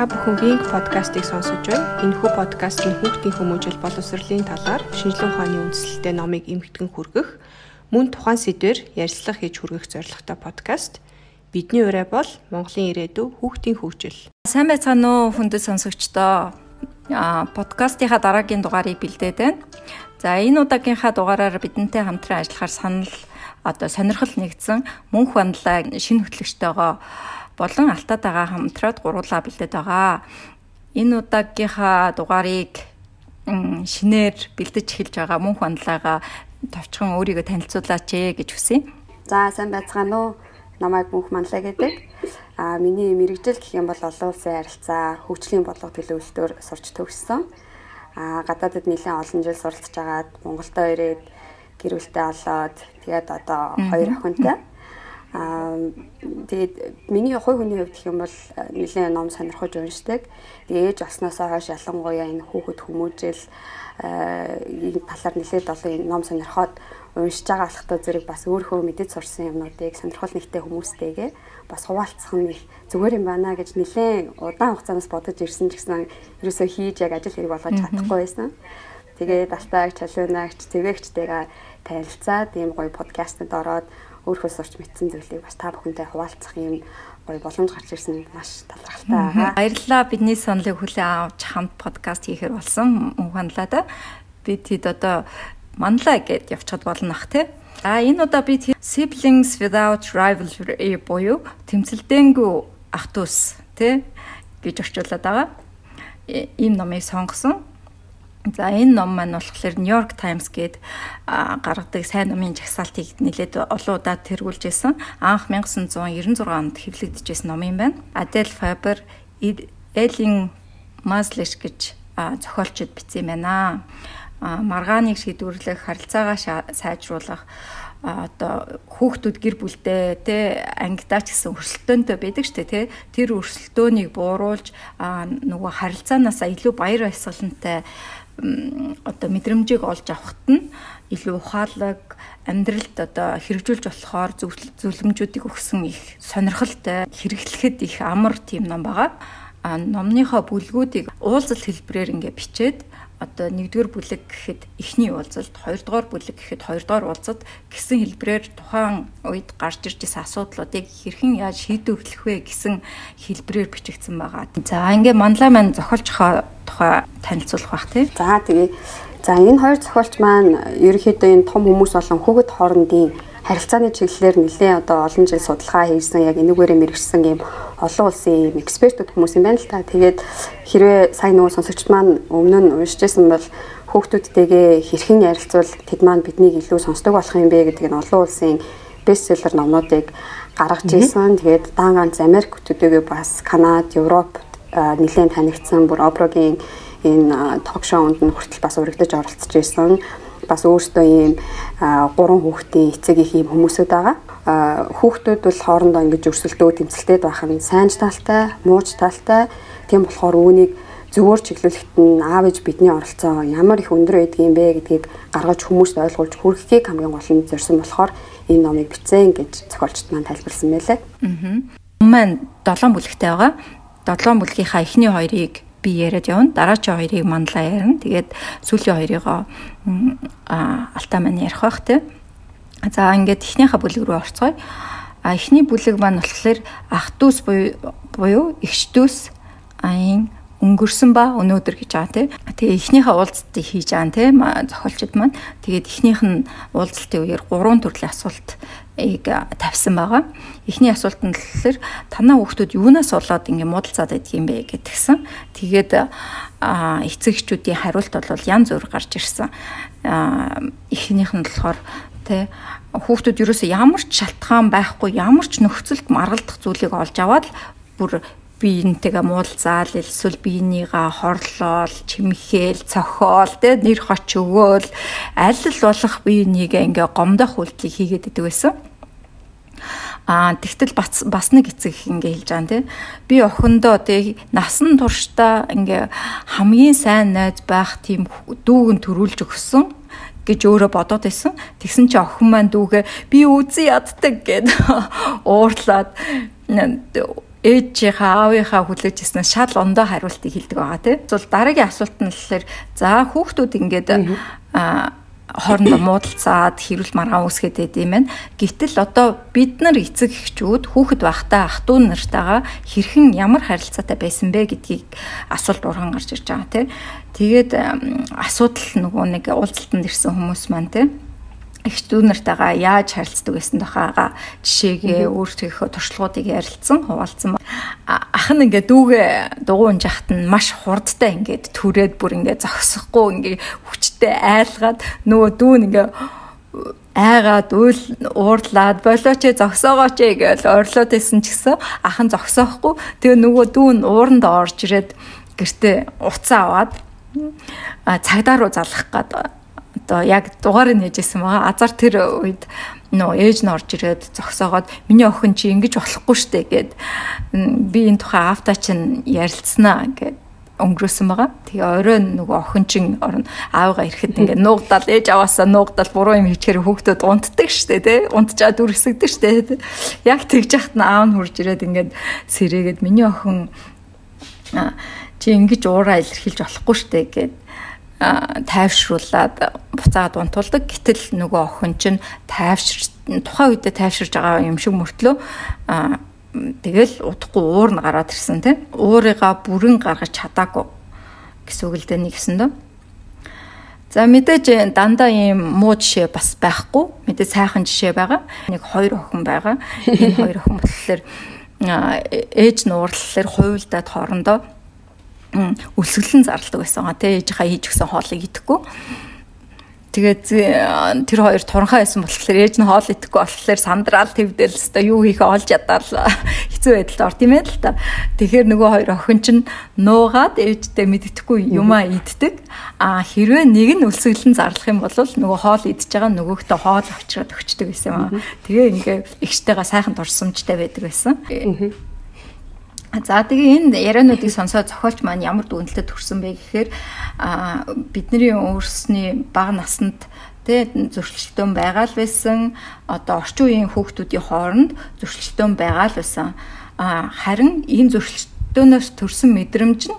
Та бүхэн Wing podcast-ыг сонсож байна. Энэхүү подкаст нь хүүхдийн хүмүүжил боловсролын талаар шинжилгээ ухааны үндслэлтэй номыг эмхтгэн хүргэх, мөн тухайн сэдвээр ярилцлага хийж хүргэх зорилготой подкаст. Бидний ураа бол Монголын ирээдүй хүүхдийн хөгжил. Сайн байцгаана уу хүндэт сонсогчдоо. А подкастынхаа дараагийн дугаарыг бэлдээд байна. За энэ удаагийнхаа дугаараар бидэнтэй хамтран ажиллахаар санал одоо сонирхол нэгдсэн мөнх бандлаа шинэ хөтлөгчтэйгоо болон алтаатайгаа хамтраад гуруулаа бэлдээд байгаа. Энэ удаагийнхаа дугаарыг шинээр бэлдэж эхэлж байгаа мөнх бандлаагаа товчхон өөрийгөө танилцуулаач ээ гэж хүсье. За сайн байцгаана уу. Намайг мөнх манлаа гэдэг. А миний мэрэгжил гэх юм бол олон улсын харилцаа, хөгжлийн бодлого төлөвлөлтөөр сурч төгссөн. А гадаадд нэлээд олон жил суралцж агаад Монголдо ирээд гэр бүлтэй олоод тэгээд одоо хоёр охинтой. Аа тэгээд миний хувь хүний хувьд гэх юм бол нэлээд ном сонирхож уншдаг. Тэгээд ээж болсноосоо хойш ялангуяа энэ хүүхэд хүмүүжил энэ талаар нэлээд олон ном сонирхоод уншиж байгаа болохтой зэрэг бас өөрөө мэдээд сурсан юмнуудыг сонирхол нэгтэй хүмүүстэйгээ бас хуваалцах нь зүгээр юм байна гэж нэлээд удаан хугацаанаас бодож ирсэн ч гэсэн ерөөсөө хийж яг ажил хэрэг болгож чадахгүй байсан. Тэгээд алтайг, чалуунагч, цэвэгчтэйгээ танилцаад ийм гоё подкастэд ороод өөрхөө сурч мэдсэн зүйлийг бас та бүхэнтэй хуваалцах юм гоё боломж гарч ирсэн маш талархалтай байгаа. Баярлалаа бидний сонлыг хүлээн авч хамт подкаст хийхээр болсон мөнханлаа да. Бид хэд одоо манлаа гэд явчихад болно ах тий. А энэ удаа би siblings without rivalry буюу тэмцэлдэнгүй ах トゥ ус тий гэж орчуулад байгаа. Ийм номыг сонгосон. За энэ ном маань болохоор New York Times гээд гаргадаг сайн номын жагсаалтыг нэлээд олон удаа тэргүүлж байсан. Анх 1996 онд хэвлэгдэжсэн ном юм байна. Adele Faber, Ellen Maslish гэж зохиолчд бичсэн байна. Маргааныг шийдвэрлэх, харилцаагаа сайжруулах одоо хүүхдүүд гэр бүлтэй те ангидаач гэсэн өрсөлдөөнтэй байдаг штэ те тэр өрсөлдөөнийг бууруулж нөгөө харилцаанаасаа илүү баяр баясгалантай одоо мэдрэмжийг олж авахт нь илүү ухаалаг амьдралд одоо хэрэгжүүлж болохоор зөвлөмжүүдийг өгсөн их сонирхолтой хэрэглэхэд их амар тийм ном байгаа. А номныхоо бүлгүүдийг уулзалт хэлбэрээр ингээ бичээд одоо нэгдүгээр бүлэг гэхэд эхний уулзалт, хоёрдугаар бүлэг гэхэд хоёрдугаар уулзалт гэсэн хэлбэрээр тухайн үед гарч ирж исэн асуудлуудыг хэрхэн яаж шийдвэрлэх вэ гэсэн хэлбэрээр бичигдсэн байгаа. За ингээ манлаа маань зохиолчхоо тухай танилцуулах бах тий. За тэгээ за энэ хоёр зохиолч маань ерөнхийдөө энэ том хүмүүс болон хүүхэд хоорондын харилцааны чиглэлээр нэлээд одоо олон жил судалгаа хийсэн яг энүүгээрээ мэрэгчсэн юм олон улсын юм экспертүүд хүмүүс юм байна л та. Тэгээд хэрвээ сайн нөгөө сонсогчд маань өмнө нь уншижсэн бол хүүхдүүдтэйгээ хэрхэн ярилцвал тэд маань биднийг илүү сонсдог болох юм бэ гэдэг нь олон улсын бестселлер номнуудыг гаргаж ирсэн. Тэгээд дан ганц Америк төдийгүй бас Канада, Европ нэлээд танигдсан бүр Оброгийн энэ ток шоунд нь хүртэл бас урагдаж оролцож ирсэн бас өөртөө ийм гурван хүүхдийн эцэг их ийм хүмүүсүүд байгаа. Хүүхдүүд бол хоорондоо ингэж өрсөлдөө тэмцэлтэй байх нь сайн талтай, мууч талтай. Тийм болохоор үүнийг зөвөр чиглүүлэхэд нь аав ээж бидний оролцоо ямар их өндөр байдаг юм бэ гэдгийг гаргаж хүмүүст ойлгуулж хүргэхийг хамгийн гол нь зорьсон болохоор энэ номыг бичсэн гэж зохиолчд маань тайлбарлсан байлээ. Аа. Маань 7 бүлэгтэй байгаа. 7 бүлгийнхаа эхний хоёрыг би яриад явна. Дараачийн хоёрыг манлаа ярина. Тэгээд сүүлийн хоёрыгоо алтаа маань ярих бах тий. За ингээд эхнийхээ бүлэг рүү орцгоё. А эхний бүлэг маань болохоор ах дүүс буюу эгч дүүс аян өнгөрсөн ба өнөөдөр гэж байгаа тий. Тэгээ эхнийхээ уулзалтыг хийж байгаа тий зохиолчд маань. Тэгээд эхнийх нь уулзалтын үеэр гурван төрлийн асуулт тавьсан байгаа. Эхний асуулт нь болохоор танаа хүүхдүүд юунаас болоод ингэ муудалцаад байдаг юм бэ гэдгсэн. Тэгээд эцэгчүүдийн хариулт бол янз бүр гарч ирсэн. Эхнийх нь болохоор тэ хүүхдүүд ерөөсөө ямар ч шалтгаан байхгүй ямар ч нөхцөлд маргалдах зүйлийг олж аваад бүр биентэйгээ муулзаал эсвэл биенийгаа хорлоол, чимхээл, цохоол, тэ нэр хоч өгөөл аль болох биенийгээ ингээ гомдох үйлдэлийг хийгээд идэг байсан. Аа тэгтэл бас бас нэг эцэг их ингээ хэлж байгаа нэ. Би охиндоо тэг насан туршдаа ингээ хамгийн сайн найз байх тийм дүүгэн төрүүлж өгсөн гэж өөрөө бодоод байсан. Тэгсэн чи охин маань дүүгээ би үзий яддаг гэд уурлаад ээжийнхаа аавынхаа хүлээж ирсэн шал ондоо хариултыг хэлдэг байгаа тийм. Зөв дараагийн асуулт нь болохоор за хүүхдүүд ингээд аа хоорондоо муудалцаад хэрүүл маргаан үүсгээд байд юм байна. Гэтэл одоо бид нар эцэг эхчүүд хүүхэд байхдаа ах トゥ нартайгаа хэрхэн ямар харилцаатай байсан бэ гэдгийг асуулт урган гарч ирж байгаа тийм. Тэгээд асуудал нөгөө нэг уулзалтанд ирсэн хүмүүс маань тийм их дүү нартайгаа яаж харилцдаг байсан тухайга жишээгээ өөртөөхөө туршлагуудыг ярилцсан хуваалцсан. Ах нь ингээ дүүгээ дугуун жахт нь маш хурдтай ингээд түрээд бүр ингээ зогсохгүй ингээ хүчтэй айлгаад нөгөө дүү нь ингээ айгаад үйл уурлаад болооч зогсоогооч гэж орлоод исэн ч гэсэн ах нь зогсоохгүй тэгээ нөгөө дүү нь ууранд орж ирээд гэртээ уцаа аваад цагдаа руу залгах гээд одоо яг дугаарыг нээжсэн байгаа. Азар тэр үед нөө ээж нь орж ирээд зогсоогоод миний охин чи ингэж болохгүй штэ гэд би энэ тухай автаа чинь ярилцсанаа гэд өнгөрөөсөн байгаа. Тэгээ орой нөгөө охин чин орно аавгаа ирэхэд ингээ нуугдаал ээж аваасаа нуугдаал буруу юм хийчихэр хүүхдүүд унтдаг штэ тий. Унтчаад үргэсгдэг штэ. Яг тэгж яхад нь аав нь хурж ирээд ингээд сэрээгээд миний охин чи ингэж уураа илэрхийлж болохгүй штэ гэд тайвшруулад буцаад унтуулдаг. Гэтэл нөгөө охин чинь тайвшир тухайн үедээ тайвширж байгаа юм шиг мөртлөө тэгэл удахгүй уур нь гараад ирсэн тийм. Уурыгаа бүрэн гаргаж чадаагүй гэсэн үг л дээ нэгсэн дөө. За мэдээж дандаа ийм муу жишээ бас байхгүй. Мэдээ сайхан жишээ байгаа. Нэг хоёр охин байгаа. Энэ хоёр охин болохоор ээж нь уурлалаар хуйлдаад хоорондоо өлсгөлэн зарладаг байсан гоо тий ээжийнхаа хийж өгсөн хоолыг идэхгүй. Тэгээд тэр хоёр туранхаа байсан болохоор ээж нь хоол идэхгүй болохоор сандраал твдэл өстой юу хийхээ олж ядаад хэцүү байдалд орд юм байл та. Тэгэхээр нөгөө хоёр охин чинь нуугаад ээжтэй мэддэхгүй юмаа иддэг. А хэрвээ нэг нь өлсгөлэн зарлах юм бол нөгөө хоол идж байгаа нөгөөхтөө хоол авчираад өгчдөг байсан юм аа. Тэгээ ингээ ихтэйгээ сайхан дурсамжтай байдаг байсан. За тэгээ энэ яриануудыг сонсоод зохиолч маань ямар дүгнэлтэд төрсэн бэ гэхээр бидний өөрсний бага наснд тэ зөрчилдөөн байгаа л байсан одоо орчин үеийн хүүхдүүдийн хооронд зөрчилдөөн байгаа л байсан харин энэ зөрчилдөөнөөс төрсэн мэдрэмж нь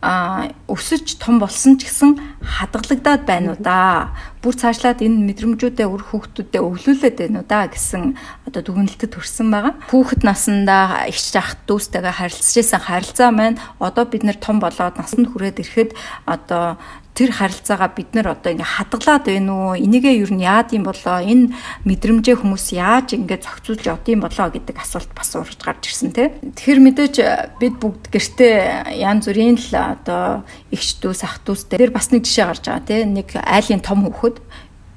а өсөж том болсон ч гэсэн хадгалагдаад байна уу да. Бүр цаашлаад энэ мэдрэмжүүдээ өр хүүхдүүдэд өглөөлөд байна уу да гэсэн одоо дүгнэлтэд төрсэн байгаа. Хүүхэд насндаа их жах дүүстэйгээ харилцаж исэн харилцаа маань одоо бид нэр том болоод насанд хүрээд ирэхэд одоо тэр харилцаагаа бид нар одоо ингээ хадгалаад байна уу? Энийгээ юу нь яад юм болоо? Энэ мэдрэмжээ хүмүүс яаж ингээ зохицуулж одсон болоо гэдэг асуулт бас урж гарч ирсэн тий. Тэгэхээр мэдээж бид бүгд гэртээ янз бүрийн л одоо ихч дүү, сах дүүстэй. Тэр бас нэг жишээ гарч байгаа тий. Нэг айлын том хүүхэд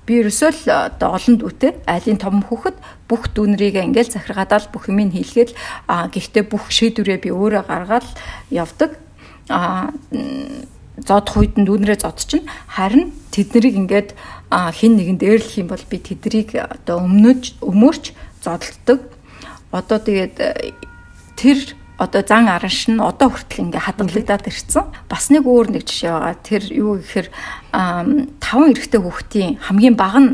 би ерөөсөө л одоо олон дүүтэй айлын том хүүхэд бүх дүүнрийг ингээл захиргаадаад бүх юмыг хийлгээд а гэхдээ бүх шийдвэрээ би өөрөө гаргаад явдаг а зодох үед нь дүүнрээ зодчихно. Харин тэднийг ингээд хин нэгэн дээрлэх юм бол би тэднийг одоо өмнөж өмөрч зодтолдог. Одоо тэгээд э, тэр одоо зан аранш нь одоо хүртэл ингээ хадгалагдаад ирсэн. Бас нэг өөр нэг жишээ байгаа. Тэр юу гэхээр таван эрэгтэй хүүхдийн хамгийн бага нь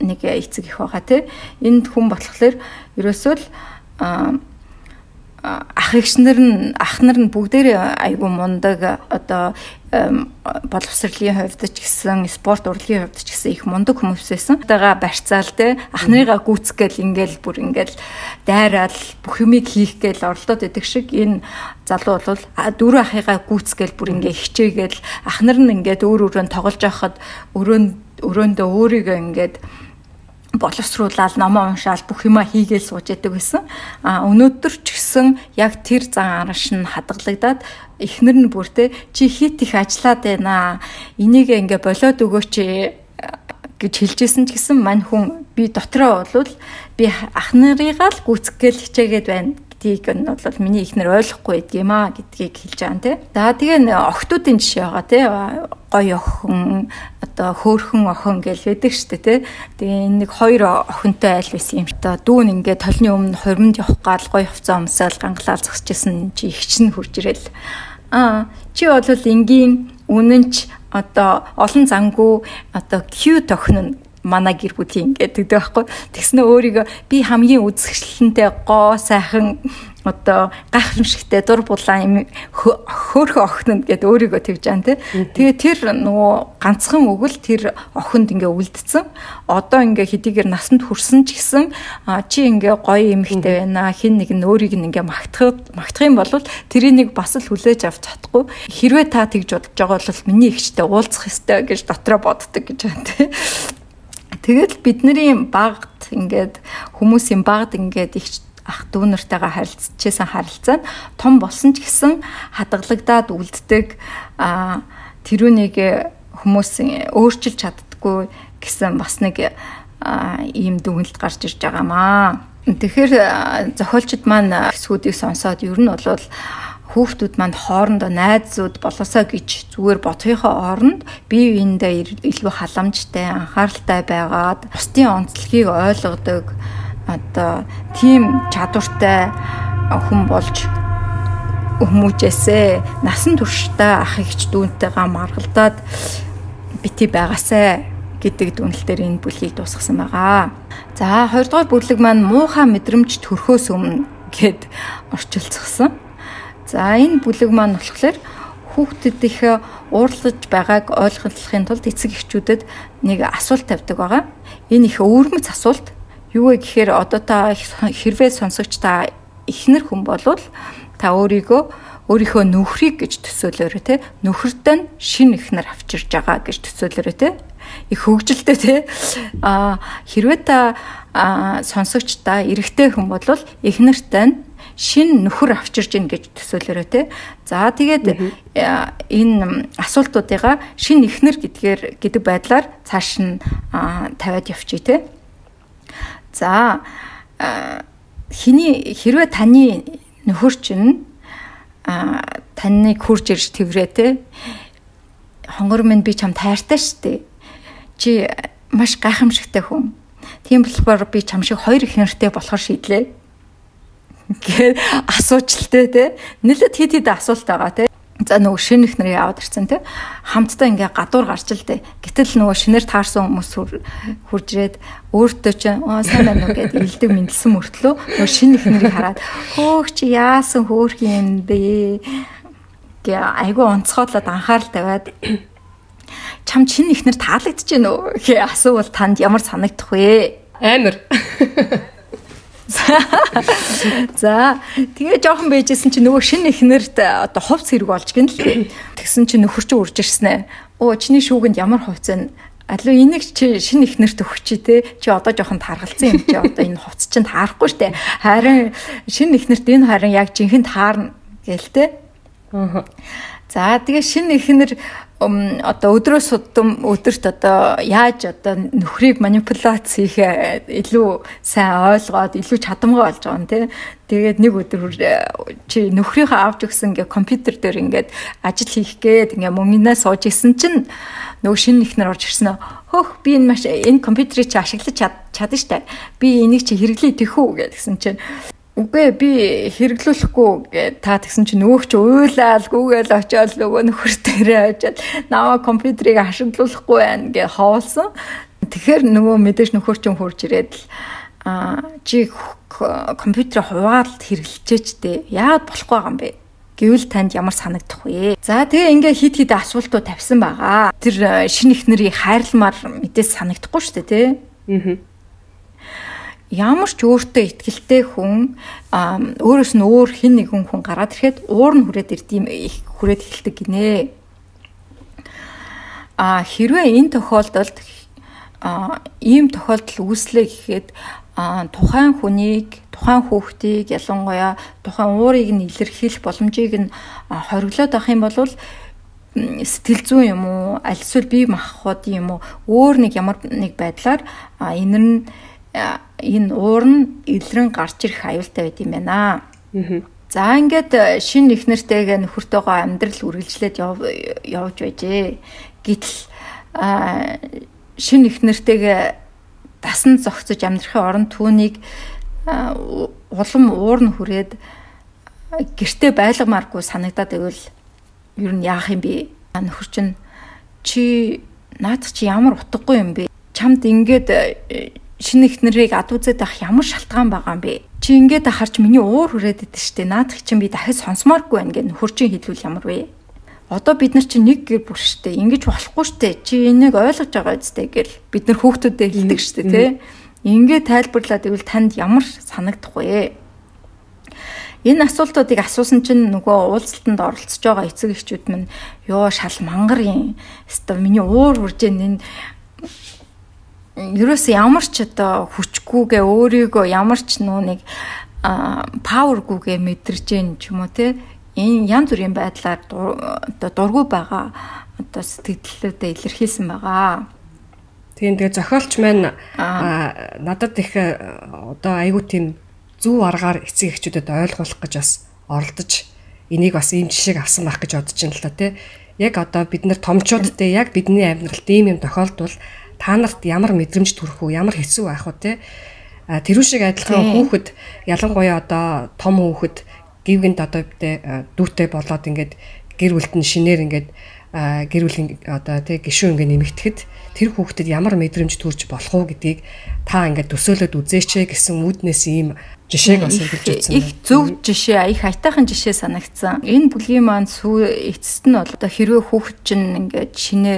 нэг эцэг их байгаа тий. Энд хүн болохоор ерөөсөө л ах эгчнэр нь ах нар нь бүгдээрээ айгүй мундаг одоо боловсролын хувьд ч гэсэн спорт урлагийн хувьд ч гэсэн их мундаг хүмүүс байсан. Тагаа барьцаал те ах нарыгаа гүйцгээл ингээл бүр ингээл дайраал бүх юмыг хийх гээл оролдоод идэг шиг энэ залуу бол дөрөв ахыгаа гүйцгээл бүр ингээ хичээгээл ах нар нь ингээд өөр өөрөнд тоглож байхад өрөөнд өрөөндөө өөрийгөө ингээд боловсруулаад номоо уншаал бүх юма хийгээл сууж яадаг байсан. А өнөөдөр ч гэсэн яг тэр зан араш нь хадгалагдаад эхнэр нь бүртээ чи хит их ажиллаад байна. Энийг ингээ болоод өгөөч гэж хэлжсэн ч гэсэн мань хүн би дотроо болвол би ах нарыгаа л гүцгээл хичээгээд байна гэдгийг нь бол миний ихнэр ойлгохгүй байдаг юм а гэдгийг хэлж байгаа тий. За тэгээ охтуудын жишээ байгаа тий. Гой охин одоо хөөхөн охин гэж байдаг штэ тий. Тэгээ энэ нэг хоёр охинтой айл байсан юм. Одоо дүүн ингээд толны өмнө хормонд явах гал гой хувцас өмсөөл гангалал зогсчихсэн чи их чинь хурж ирэл. Аа чи бол энгийн үнэнч одоо олон зангуу одоо Q тохино манай гэр бүлийн гэдэг байхгүй. Тэгснэ өөрийгөө би хамгийн үзэсгэлэнтэй гоо сайхан одоо гайхамшигтай дур булаан юм хөөхө охин гэд өөрийгөө тэгж аан тий. Тэгээ тэр нөгөө ганцхан өгөл тэр охинд ингээ үлдсэн. Одоо ингээ хэдийгээр насанд хүрсэн ч гэсэн чи ингээ гоё эмэгтэй байна. Хин нэг нь өөрийг нь ингээ магтах магтах юм бол тэрийг нэг бас л хүлээж авч чадахгүй. Хэрвээ та тэгж бодож байгаа бол миний ихчтэй уулзах ёстой гэж дотроо боддог гэж байна тий. Тэгэл бидний багт ингээд хүмүүсийн багт ингээд их ах дүү нартайгаа харилцажсэн харилцаа нь том болсон ч гэсэн хадгалагдаад үлддэг а тэрүүнийг хүмүүс өөрчилж чаддггүй гэсэн бас нэг ийм дүгнэлт гарч ирж байгаамаа. Тэгэхээр зохиолчд маань эсгүүдийг сонсоод ер нь бол хүүхдүүд манд хоорондоо найзууд болосоо гэж зүгээр бодохынхоо оронд бие биендээ илүү халамжтай анхааралтай байгаад бусдын онцлогийг ойлгодог одоо тийм чадвартай хүн болж хүмүүжээсээ насан туршдаа ах эгч дүүнтэйгээ маргалдаад бити байгаасай гэдэг дүнэлтээр энэ бүлгийг дуусгасан байгаа. За хоёрдугаар бүлэг маань муухай мэдрэмж төрхөөс өмнө гэд орчилцсан. За энэ бүлэг маань болохоор хүүхдэдийнхээ уурлаж байгааг ойлгохын тулд эцэг эхчүүдэд нэг асуулт тавьдаг байгаа. Энэ их өвөрмөц асуулт. Юу вэ гэхээр одоо та хэрвээ сонсогч та ихнэр хүн болвол та өөрийгөө өөрийнхөө нөхрийг гэж төсөөлөөрэй те. Нөхөртөө нь шин ихнэр авчирж байгаа гэж төсөөлөөрэй те. Их хөвгөлтэй те. А хэрвээ та сонсогч та эрэгтэй хүн болвол ихнэртээ нь шин нөхөр авчирж гин гэж төсөөлөөрэй те. За тэгээд энэ асуултуудыгаа шин ихнэр гэдгээр гэдэг байдлаар цааш нь тавиад явчих те. За хиний хэрвээ таны нөхөр чинь таныг хурж ирж тэврээ те хонгор минь би чам тайртай штэ. Чи маш гайхамшигтай хүн. Тийм болохоор би чам шиг хоёр их нэртэй болохоор шийдлээ гэ асуучльтэй те нэлээд хэд хэд асуулт байгаа те За нөгөө шинэ их нарыг аваад ирсэн те хамтдаа ингээ гадуур гарч л дээ. Гэтэл нөгөө шинээр таарсан хүмүүс хурж ирээд өөртөө ч аа сайн байна уу гэдээ илдэг мэдлсэн мөртлөө нөгөө шинэ их нарыг хараад хөөх чи яасан хөөх юм бэ гэ айгүй онцгойлоод анхаарал тавиад чам шинэ их нар таалагдчихэв нөө гэ асуувал танд ямар санагдах вэ? Амар. За тэгээ жоохон байжсэн чи нөгөө шинэ ихнэрт одоо хувц хэрэг болж гин л тэгсэн чи нөхөр чи урж ирсэн ээ. Оо чиний шүүгэнд ямар хувц вэ? Алуу энийг чи шинэ ихнэрт өгч чи те чи одоо жоохон таргалсан юм чи одоо энэ хувц чинь таарахгүй штэ. Харин шинэ ихнэрт энэ харин яг жинхэнэ таарна гээл те. Аа. За тэгээ шинэ ихнэр одоо өдрөөс удам өдөрт одоо яаж одоо нөхрийг манипуляц хийх илүү сайн ойлгоод илүү чадамгай болж байгаа юм тий. Тэгээд нэг өдөр чи нөхрийнхөө авч өгсөн ингээ компьютер дээр ингээд ажил хийх гээд ингээ мөнгнээ сууж исэн чинь нөгөө шинэ ихнэр орж ирсэн хөх би энэ маш энэ компьютерийг чи ашиглаж чадна штэ. Би энийг чи хэрэглэе тэхүү гэдгсэн чинь Үгүй би хэрэглүүлэхгүй та тэгсэн чинь нөгөөч уйлаал гүүгээл очиод нөгөө нөхөртөрөө очиод наваа компьютерийг ашиглуулахгүй байна гэ хоолсон. Тэгэхээр нөгөө мэдээж нөхөр чинь хурж ирээд л а чи компьютерийг хуваалт хэрэглэжээч дээ. Яагаад болохгүй юм бэ? Гэвэл танд ямар санагдах вэ? За тэгээ ингээ хит хит асуултууд тавьсан байгаа. Тэр шинэ ихнэрийг хайрламар мэдээс санагдахгүй шүү дээ, тий? Аа ямар ч өөртөө ихтгэлтэй хүн өөрөөс нь өөр хин нэгэн хүн гараад ирэхэд уур нь хүрээд ирдэм их хүрээд эхэлдэг гинэ. А хэрвээ энэ тохиолдолд ийм тохиолдол үүслэ гэхэд тухайн хүнийг тухайн хүүхдийг ялангуяа тухайн уурыг нь илэрхийлэх боломжийг нь хориглоод авах юм бол сэтгэл зүйн юм уу аль эсвэл бие махбодын юм уу өөр нэг ямар нэг байдлаар энэ нь энэ уур нь илрэн гарч ирэх аюултай байд юм байна. За ингээд э, шин ихнэртэйгээ нөхөртөөгөө амьдрал үргэлжлээд явж байжээ. Гэтэл шин ихнэртэйгээ дасан зогцож амьдрахын оронд түүнийг улам уур нь хүрээд гэрте байлгамааргүй санагдаад байвал ер нь яах юм бэ? Нөхөр чинь чи наад чи ямар утгагүй юм бэ? чамд ингээд шинэ ихнэрийг ад үзээд авах ямар шалтгаан байгаа юм бэ? Чи ингээд ахарч миний уур хүрээд идэв штэ. Наадах чинь би дахиад сонсомооргүй байна гэн хурчин хэлвэл ямар вэ? Одоо бид нар чинь нэг гэр бүл штэ. Ингэж болохгүй штэ. Чи энийг ойлгож байгаа үстэй гэл бид нар хүүхдүүдэд хэлдэг штэ тий. Ингээд тайлбарлаад ивэл танд ямар санагдах вэ? Энэ асуултуудыг асуусан чинь нөгөө уулзалтанд оролцож байгаа эцэг эхчүүд минь ёо шал мангар юм. Хэвээ миний уур хүржээ энэ ерөөс ямар ч одоо хүчгүйгээ өөрийгөө ямар ч нэг павергүйгээ мэдэрж гин ч юм уу те энэ янз бүрийн байдлаар одоо дургүй байгаа одоо сэтгэлдлүүдэд илэрхийлсэн байгаа. Тийм тэгээ зохиолч маань надад их одоо айгүй тийм зөв аргаар эцэг эхчүүдэд ойлгуулах гэж бас оролдож энийг бас ийм жишээг авсан байх гэж бодож байна л та тий. Яг одоо бид нар томчууд те яг бидний амьдралд ийм юм тохиолдвол та нарт ямар мэдрэмж төрөх үү, ямар хэцүү байх вэ те? А тэрүү шиг адилхан хүүхэд ялангуяа одоо том хүүхэд гівгэнд одоо дүүтэй болоод ингээд гэр бүлт нь шинээр ингээд гэр бүлийн одоо тий гişүүн ингээ нэмэгдэхэд тэр хүүхдэд ямар мэдрэмж төрж болох уу гэдгийг та ингээд төсөөлөд үзээч гэсэн үүднээс ийм жишээг бас хэлж үзсэн. Их зөв жишээ, их айтайхан жишээ санагдсан. Энэ бүлгийн маань сүү эцэст нь бол одоо хэрвээ хүүхэд чинь ингээд шинэ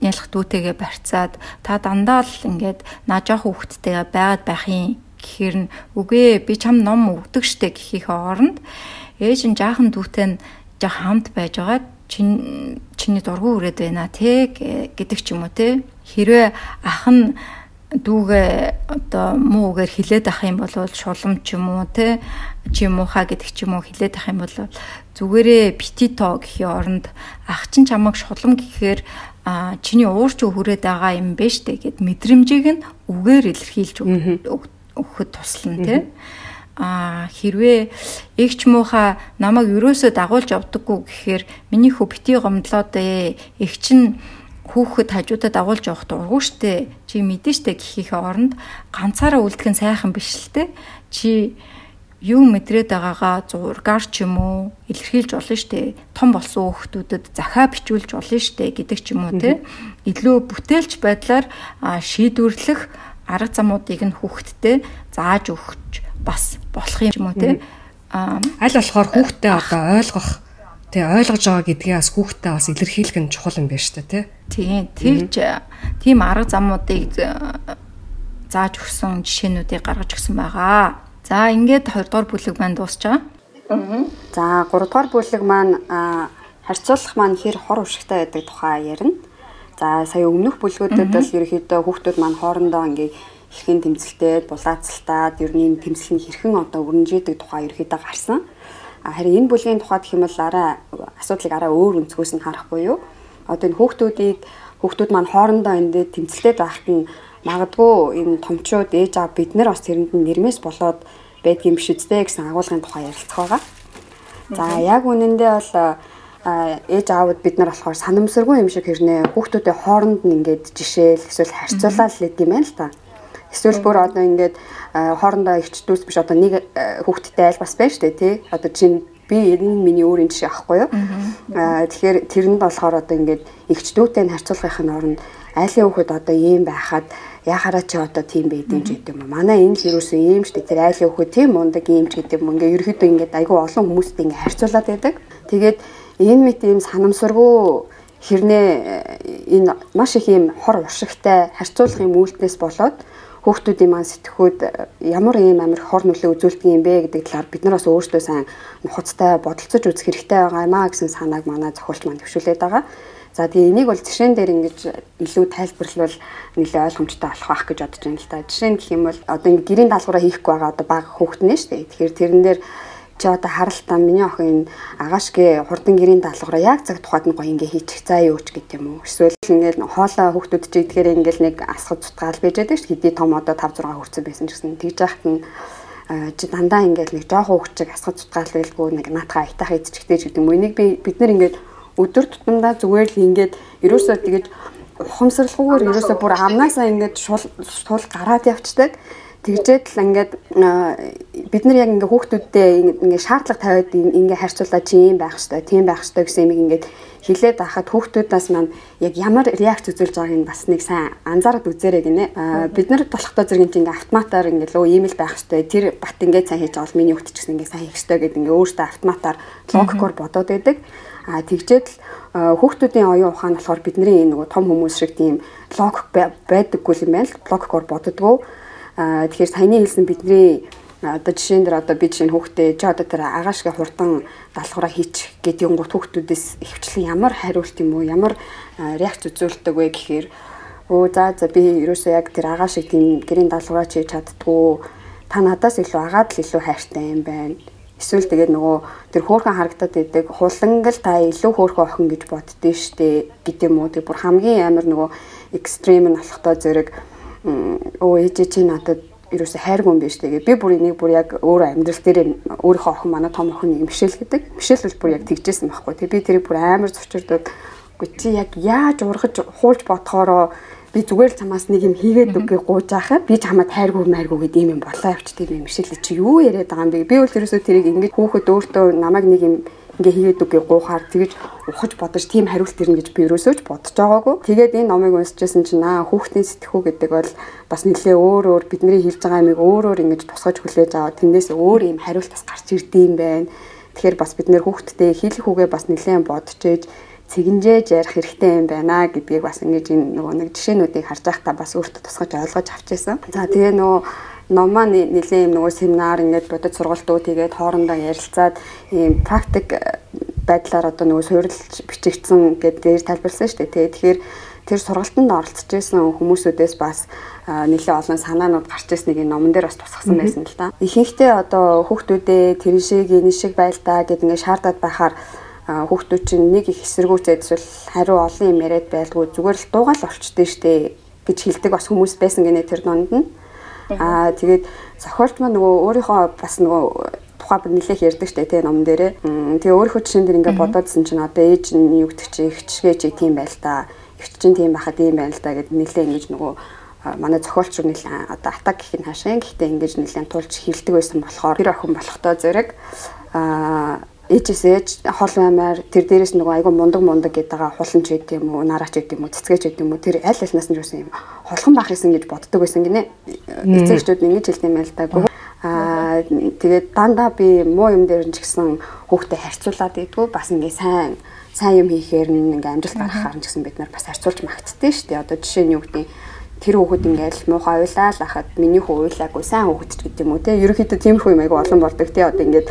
ялах дүүтэйгээ барьцаад та дандаа л ингээд наа жоох хүүхэдтэйгээ байгаад байх юм гэхээр нь үгүй би чам ном өгдөг штэ гэхийнхээ оронд ээж нь жаахан дүүтэй нь жоох хамт байж байгаа чин чиний дургу өрөөд байна те гэдэг ч юм уу те. Хэрвээ ах нь дүүгээ одоо муу үгээр хилээд ах юм бол шулам ч юм уу те чи муухай гэдэг ч юм уу хилээд ах юм бол зүгээрээ битито гэхийн оронд ах чин чамайг шулам гэхээр а чиний уурч хүрээд байгаа юм бэ штэ гэд мэдрэмжийг нь үгээр илэрхийлж өгөхөд туслана те а хэрвээ эгч мууха намайг юрөөсөө дагуулж явдаггүй гэхээр миний хөө бити гомдлоод ээ эгч нь хүүхэд хажуудаа дагуулж явах дурггүй штэ. Чи мэдэн штэ гэхийнхээ оронд ганцаараа үлдэх нь сайхан биш л те чи юу мэдрээд байгаагаа зургаар ч юм уу илэрхийлж болно штэ. Том болсон хүүхдүүдэд захаа бичүүлж болно штэ гэдэг ч юм уу те илүү бүтээлч байдлаар шийдвэрлэх арга замуудыг нь хүүхдтэй зааж өгч бас болох юм уу те аль болохоор хүүхдээ одоо ойлгох тий ойлгож байгаа гэдгээ бас хүүхдээ бас илэрхийлэх нь чухал юм байна шүү дээ тий тэгж тийм арга замуудыг зааж өгсөн жишээнүүдийг гаргаж өгсөн байгаа. За ингээд 2 дугаар бүлэг маань дуусчаа. За 3 дугаар бүлэг маань харьцуулах маань хэр хор уршигтай байдаг тухай ярина. За сая өмнөх бүлгүүдэд бол ерөөхдөө хүүхдүүд маань хоорондоо ингээ хэрхэн тэмцэлтэй булаацалтаад ер нь тэмцэл нь хэрхэн одоо өрнжидэг тухай ерөөхдөө гарсан. Харин энэ бүлгийн тухайд бол арай асуудлыг арай өөр өнцгөөс нь харахгүй юу? Одоо энэ хүүхдүүдийг хүүхдүүд маань хоорондоо эндээ тэмцэлтэй байхад нь магадгүй энэ томчууд ээж аав бид нар бас тэрэнд нь нэрмээс болоод байдгийн биш үстэй гэсэн агуулгын тухай ярилцах байгаа. За яг үнэндээ бол ээж аавд бид нар болохоор санамсаргүй юм шиг хэрнээ хүүхдүүдээ хооронд нь ингээд жишээл эсвэл харьцуулаад л идэм байна л та. Эсвэл бүр одоо ингээд хоорондоо ичдүүс биш одоо нэг хүүхдтэй айл бас байна шүү дээ тий. Одоо чинь би энэ миний өөрийн жишээ авахгүй юу. Аа тэгэхээр тэрэнд болохоор одоо ингээд эгчдүүтэй нь харьцуулахын оронд айлын хүүхэд одоо ийм байхад яхаараа чи одоо тийм байд юм ч гэдэг юм. Манай энэ л юусэн ийм штэ тэр айлын хүүхэд тийм мундаг ийм ч гэдэг юм. Ингээ ерөөхдөө ингээд айгүй олон хүмүүстэй ингээ харьцуулаад байдаг. Тэгээд энэ мэт ийм санамсаргүй хэрнээ энэ маш их ийм хор уршигтай харьцуулах юм үйлдэлээс болоод хүүхдүүдийн маань сэтгхүүд ямар ийм амир хор нөлөө үзүүлдэг юм бэ гэдэг талаар бид нар бас өөрсдөө сайн нухацтай бодолцож үзэх хэрэгтэй байгаа юм а гэсэн санааг манай зохиолч маань төвшүүлээд байгаа. За тэгээ энийг бол жишээн дээр ингэж илүү тайлбарлавал нэлээ ойлгомжтой болох байх гэж бодож байна л та. Жишээ нь гэх юм бол одоо ингэ гэрийн даалгавраа хийхгүй байгаа одоо бага хүүхэд нэ шүү дээ. Тэгэхээр тэрэн дээр чи одоо харалтаа миний охин агаашгүй хурдан гэрийн даалгавраа яг цаг тухайд нь гоё ингээ хийчих цаа юу ч гэдэг юм уу. Эсвэл ингээл хоолоо хүүхдүүд чи идэхээр ингээл нэг асгад цутгаал байж байдаг шүү. Хэдий том одоо 5 6 хүрсэн байсан ч гэсэн тэгж яхад нь чи дандаа ингээл нэг жоохон хүүхчиг асгад цутгаал байлгүй нэг наатаха айтах идчихтэй ч гэдэг юм. Энийг би бид нар ингээд өдөр тутамдаа зүгээр л ингээд ерөөсөө тэгэж ухамсарлахгүйгээр ерөөсөө бүр амнаасаа ингээд шул тул гараад явцдаг. Тэгжээд л ингээд бид нар яг ингээ хүүхдүүдтэй ингээ шаардлага тавиад ингээ харьцуулаад чи юм байх хэвээр тийм байх хэвээр гэсэн юм ингээд хилээд байхад хүүхдүүдээс маань яг ямар реакц үзүүлж байгааг нь бас нэг сайн анзаараад үзээрэй гинэ. Бид нар болохдоо зэрэг ингээ автоматар ингээ лөө ийм л байх хэвээр тэр бат ингээ сайн хийж байгаа бол миний хүүхд ч гэсэн ингээ сайн хийх хэвээр гэдэг ингээ өөртөө автоматар логикоор бодоод байдаг. А тэгжээд л хүүхдүүдийн оюун ухаан болохоор бидний нөгөө том хүмүүс шиг тийм логик байдаггүй юм байна л. Логикоор боддгоо. А тэгэхээр саяны хэлсэн бидний одоо жишээн дээр одоо би жишээ нь хүүхдээ чи одоо тэр агаашгээ хурдан даалгавраа хийчих гэдэг юм гот хүүхдүүдээс ихвчлэн ямар хариулт юм уу? Ямар реакц үзүүлдэг вэ гэхээр өө за за би ерөөсөө яг тэр агаа шиг тийм гэрийн даалгавраа хийж чаддгүй та надаас илүү агаад л илүү хайртай юм байна эсвэл тэгээд нөгөө тэр хөөхөн харагдаад идэг хулангал та илүү хөөхөн охин гэж боддөө штэ гэдэг юм уу тэг бүр хамгийн амар нөгөө экстрем нь болохдоо зэрэг өө ээжээ чи надад ерөөсө хайргүй юм биш тэгээ би бүр энийг бүр яг өөр амьдрал дээр өөрийнхөө охин манай том охин нэг Мишель гэдэг. Мишель бол бүр яг тэгжсэн байхгүй. Тэгээ би тэрийг бүр амар зочирдод үгүй чи яг яаж ургаж хуулж бодохороо би зүгээр л чамаас нэг юм хийгээд үгүй гууж ахад би чамаа тайргүй майргүй гэдэг юм болоо явчих тийм юм Мишель чи юу яриад байгаа юм бэ? Би бол ерөөсө тэрийг ингэж хүүхэд өөртөө намайг нэг юм ингээ хийгээд үгүй гуухаар тэгэж ухаж бодож тийм хариулт ирнэ гэж би ерөөсөөч бодож байгаагүй. Тэгээд энэ номыг уншижсэн чинь аа хүүхдийн сэтгхүү гэдэг бол бас нэлээ өөр өөр бидний хэлж байгаа юмыг өөр өөр ингэж тусгаж хүлээж аваад тэндээс өөр юм хариулт бас гарч ирдэм байх. Тэгэхээр бас бид нэр хүүхдтэй хэлэх үгээ бас нэлээд бодож ээж цэгэнжээж ярих хэрэгтэй юм байна гэдгийг бас ингэж энэ нөгөө нэг жишээнүүдийг харж байхдаа бас өөртөө тусгаж ойлгож авчихсан. За тэгээ нөгөө ном маань нэлээд юм нөгөө семинар ингээд бодит сургалтууд тэгээд хоорондоо ярилцаад ийм практик э, байдлаар одоо нөгөө суурилж бичигдсэн гэдэг дээр тайлбарласан шүү дээ. Тэгэхээр тэр сургалтанд оролцож исэн хүмүүсүүдээс бас нэлээд олон санаанууд гарч ирснийг энэ номон дээр бас тусгасан байсан л да. Ихэнхдээ одоо хүүхдүүдээ тэр шиг энэ шиг байлдаа гэд ингээд шаардаад байхаар хүүхдүүд чинь нэг их эсэргүүцээд эсвэл хариу олон юм яриад байлгүй зүгээр л дуугаал олчдээ штэ гэж хэлдэг бас хүмүүс байсан гинэ тэр донд нь. Аа тэгээд зохиолч маань нөгөө өөрийнхөө бас нөгөө тухай нэлээх ярьдаг штэ тий ном дээрээ. Тэгээ өөрийнхөө жишээн дээр ингээд бодоодсэн чинь одоо ээж нь юу гэдэг чи ихчгээ чи тийм байл та. Ихч чинь тийм байхад ийм байл та гэд нэлээ ингэж нөгөө манай зохиолч руу нэлээ одоо атак гэх нь хашаа. Гэхдээ ингэж нэлээ тулж хилдэг байсан болохоор тэр охин болохдоо зэрэг аа ээжээс ээж хол баймаар тэр дээрээс нөгөө айгу мундаг мундаг гэдэг хуланч гэдэг юм уу нараач гэдэг юм уу цэцгээч гэдэг юм уу тэр аль алнаас нь юусэн юм холхон байх юмсан гэж боддог байсан гинэ. Эцэгчүүд ингэж хэлдэг юм байл да аа тэгээд дандаа би муу юм дээр нь ч гэсэн хүүхдэд харьцуулаад идэггүй бас ингээ сайн сайн юм хийхээр ингээ амжилт гаргахаар нь ч гэсэн бид нар бас харьцуулж магтдээ шүү дээ одоо жишээ нь юу гэдэг тэр хүүхэд ингээл муухай уйлаа л хахад миний хүү уйлаагүй сайн хүүхэд ч гэдэг юм уу те. Ерөнхийдөө тиймэрхүү юм айгу олон болдог те. Одоо ингээд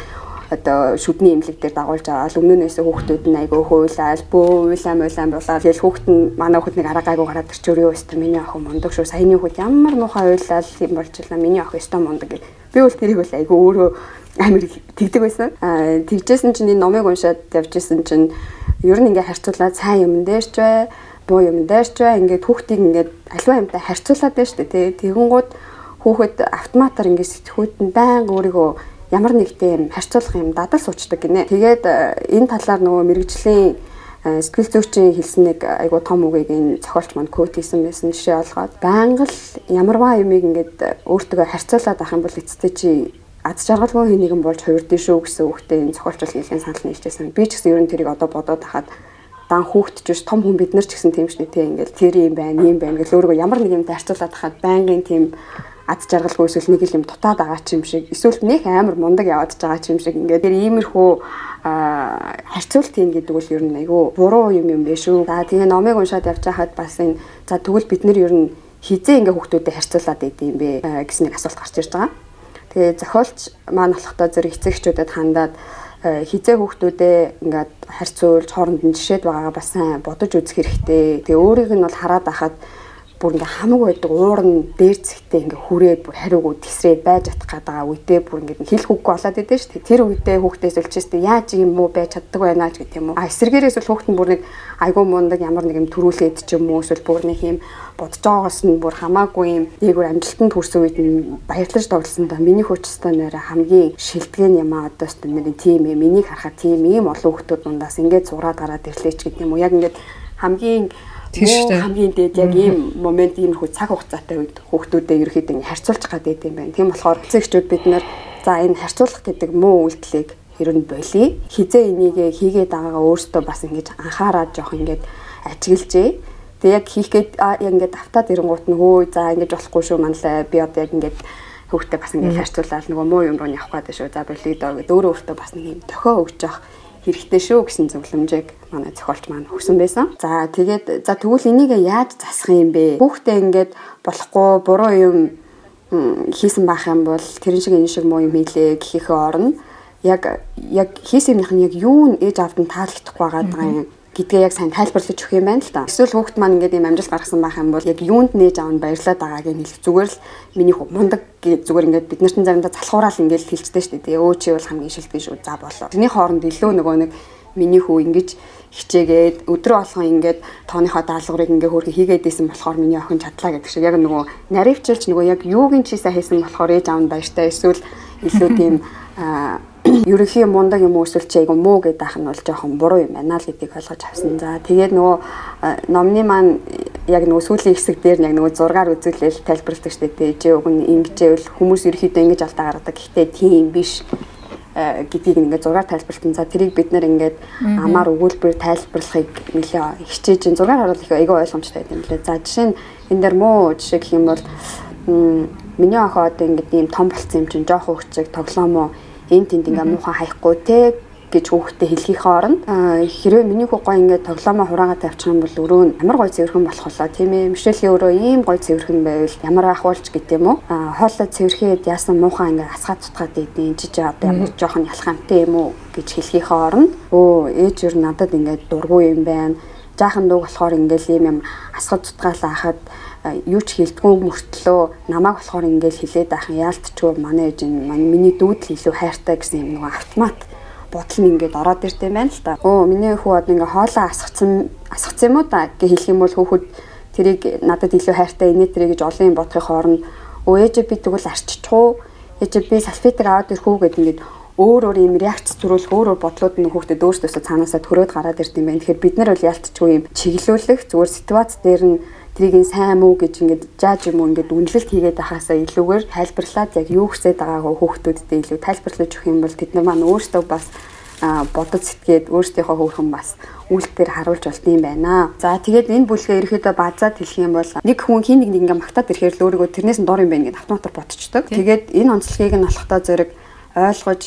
одоо шүдний имлэг дээр дагуулж аваад өмнөөс хүүхдүүд нь айгүй хуйлаад бөө уйлаа муулаа болоод тэгэл хүүхд нь манай хүүхд нэг арга гайгүй гараад ирч өрөө өстөр миний охин мундаг шүү. Саяны хүүхд ямар муухай уйлал юм болж илаа миний охин өстө мундаг гэх. Би бол тэрийг бол айгүй өөрөө амир тэгдэг байсан. А тэгжсэн чинь энэ номыг уншаад явжсэн чинь ер нь ингээ харьцуулаад сайн юм дээрч бай буу юм дээрч бай. Ингээд хүүхдийг ингээд альва юмтай харьцуулаад байж тээ тэгэнгүүт хүүхэд автоматар ингээд сэтгхүүд нь байнга өөрийгөө ямар нэгтэй юм харьцуулах юм дадал суучдаг гинэ. Тэгээд э, энэ талаар нөгөө мэрэгжлийн э, сэтгэл зүйчийн хэлсэн нэг айгуу том үгийг энэ зохиолч манд код хийсэн байсан жишээ олгоод байнга л ямарваа юмыг ингээд өөртөө харьцуулаад авах юм бол эцэстээ чи аз жаргалгүй хийнэгэн болж хувирдэн шүү гэсэн үгтэй энэ зохиолч бол нэлээд санал нийлжсэн. Би ч гэсэн ер нь тэрийг одоо бодоод хахад дан биш том хүн бид нар ч гэсэн тийм шүү дээ. Ингээл тэр юм байна, юм байна гэл өөрийгөө ямар нэг юм дарцуулаад хахад байнгын тийм ад жаргалгүй эсвэл нэг юм дутаад байгаа ч юм шиг эсвэл нэг амар мундаг яваад байгаа ч юм шиг ингээд тэр иймэрхүү харьцуулт хийн гэдэг бол ер нь айгүй буруу юм юм биш үү. За тэгээ номыг уншаад явж байхад бас энэ за тэгвэл бид нэр ер нь хизээ ингээ хүүхдүүдэд харьцуулаад идэм бэ гэсэн нэг асуулт гарч ирж байгаа. Тэгээ зохиолч маань болохдоо зэрэг эцэгчүүдэд хандаад хизээ хүүхдүүдээ ингээд харьцуулж хооронд нь жишээд байгаагаа бас сайн бодож үзэх хэрэгтэй. Тэгээ өөрийг нь бол хараад ахад бүр ингээ хамаг байдаг уурн дээр зэгтээ ингээ хүрээд бүр хариугүй тесрээд байж атах гээд байгаа үедээ бүр ингээ хэл хөггүй болоод идэв шүү дээ. Тэр үедээ хүүхдээс үлчээстэй яаж юм уу байж чаддаг байна ч юм уу. А эсэргээрээс бол хүүхд нь бүр нэг айгүй мундаг ямар нэг юм төрүүлээд ч юм уу эсвэл бүр нэг юм бодож байгаагаас нь бүр хамаагүй юм дээгүүр амжилтанд хүрсэн үед нь баярлаж тоглосон да миний хүчтэй нэрэ хамгийн шилдэгэн юм аа одоо ч нэрийн тим ээ миний харахад тим ийм олон хүүхдүүд дундаас ингээд зураад гараад ирлээ ч гэдэг юм уу. Яг ингээд хамгийн хамгийн дээд яг ийм момент иймэрхүү цаг хугацаатай үед хүүхдүүдэд ерөөхдөө харьцуулж гадаад юм байна. Тийм болохоор эцэгчүүд бид нэр за энэ харьцуулах гэдэг муу үйлдэлийг ер нь болий. Хизээ энийг хийгээд байгаагаа өөртөө бас ингэж анхаараад жоох ингэж ажиглажээ. Тэг яг хийх гээд яг ингээд автаад ирэнгуут нь хөө за ингэж болохгүй шүү манлаа. Би одоо яг ингээд хүүхдээ бас ингээд харьцуулаад нөгөө муу юм руу явах гэдэг шүү. За болиё доо гэдэг өөрөө өөртөө бас нэг юм тохио өгч явах хэрэгтэй шүү гэсэн зөвлөмжийг манай зохиолч маань өгсөн байсан. За тэгээд за тэгвэл энийг яаж засах юм бэ? Хүүхдээ ингээд болохгүй буруу юм хийсэн байх юм бол тэрэн шиг энэ шиг муу юм хийлээ гэхийнхээ орно яг яг хийсэн юмных нь яг юу нь ээж авд нь таалагдахгүй байгаа юм гэдгээ яг сайн тайлбарлаж өгөх юм байна л да. Эсвэл хүүхд маань ингээд юм амжилт гаргасан байх юм бол яг юунд нээж аав нь баярлаад байгааг нь хэлэх зүгээр л миний хөө мундаг гэж зүгээр ингээд бид нар чинь заримдаа залхуураал ингээд хэлцдэг шүү дээ. Өө чи бол хамгийн шилдэг шүү. За болоо. Тэрний хооронд илүү нөгөө нэг миний хүү ингэж хичээгээд өдрөө болгон ингээд тооныхоо даалгаврыг ингээ хөөрхө хийгээд исэн болохоор миний охин чадлаа гэдэг шиг яг нөгөө наривчилж нөгөө яг юуг нь чийсаа хийсэн болохоор ээж аав нь баяртай эсвэл илүү тийм ерөнхий мундаг юм эсвэл чи айгу муу гэдэг ах нь бол жоохон буруу юм байна л гэдгийг ойлгож авсан. За тэгээд нөгөө номны маань яг нөгөө сүүлийн хэсэг дээр яг нөгөө зургаар үзүүлэл тайлбарладаг шүү дээ. Жээ уг нь ингэжээвэл хүмүүс ерөөхдөө ингэж алдаа гаргадаг. Гэхдээ тийм биш гэдгийг ингээд зургаар тайлбарлалтан. За тэрийг бид нэр ингээд амаар өгүүлбэр тайлбарлахыг нэлээ хичээж ин зургаар харуул их айгүй ойлгомжтой юм лээ. За жишээ нь энэ дэр муу жишээ гэх юм бол миний охин одоо ингээд ийм том болцсон юм чинь жоох хөвчөг тоглоомоо энэ тэнд ингээ муухай хаяхгүй те гэж хүүхдэд хэлхийнхээ оронд хэрвээ миний хүү гой ингээд тоглоомоо хураагаад тавьчих юм бол өрөө ямар гой цэвэрхэн болох болоо тийм ээ. Мишэлийн өрөө ийм гой цэвэрхэн байвал ямар ахуулж гэдэг юм уу? Хоолой цэвэрхэд яасан муухай ингээд асгаад тутгаад идэв жиж одоо ямар жоохон ялхамтай юм уу гэж хэлхийнхээ оронд өө ээж нь надад ингээд дургүй юм байна. Жаахан дуу болохоор ингээл ийм юм асгад тутгаалаа хахад юу ч хилдэггүй мөртлөө намайг болохоор ингээл хилээд байх яалтчгүй манай ээж нь миний дүүд илүү хайртай гэсэн юм нэг автомат бодол нь ингээд ороод юм байна л да. Өө миний хүү одоо ингээ хоолоо асгацсан асгацсан юм уу да гэж хэлэх юм бол хүүхэд тэрийг надад илүү хайртай инээ тэрэ гэж олон юм бодохын хооронд өө ээж би тэгвэл арччихгүй ээж би салфетик аваад ирэх үү гэд ингээд өөр өөр юм реакц төрүүлэх өөр өөр бодлууд нь хүүхдэд өөрсдөөсөө цаанаасаа төрөөд гараад ирд юм байна. Тэгэхээр бид нар бол ялтчгүй юм чиглүүлэх зүгээр ситуац дээр нь тэрийг сайн муу гэж ингээд жааж юм уу ингээд үнэлэлт хийгээд байхаасаа илүүгээр тайлбарлаад яг юу хүсэж байгаагаа хүүхдүүдэд илүү тайлбарлаж өгөх юм бол тэд нар маань өөрсдөө бас бодож сэтгээд өөрсдийнхөө хөвхөн бас үйлдэлээр харуулж болт юм байна. За тэгээд энэ бүлгээ ерөөхдөө базаад хэлэх юм бол нэг хүн хин нэг ингээ магтаад ирэхээр л өөрийгөө тэрнээс нь дор юм байна гэдээ автоматар бодчихдог. Тэгээд энэ онцлогийг нь олохтой зэрэг ойлгож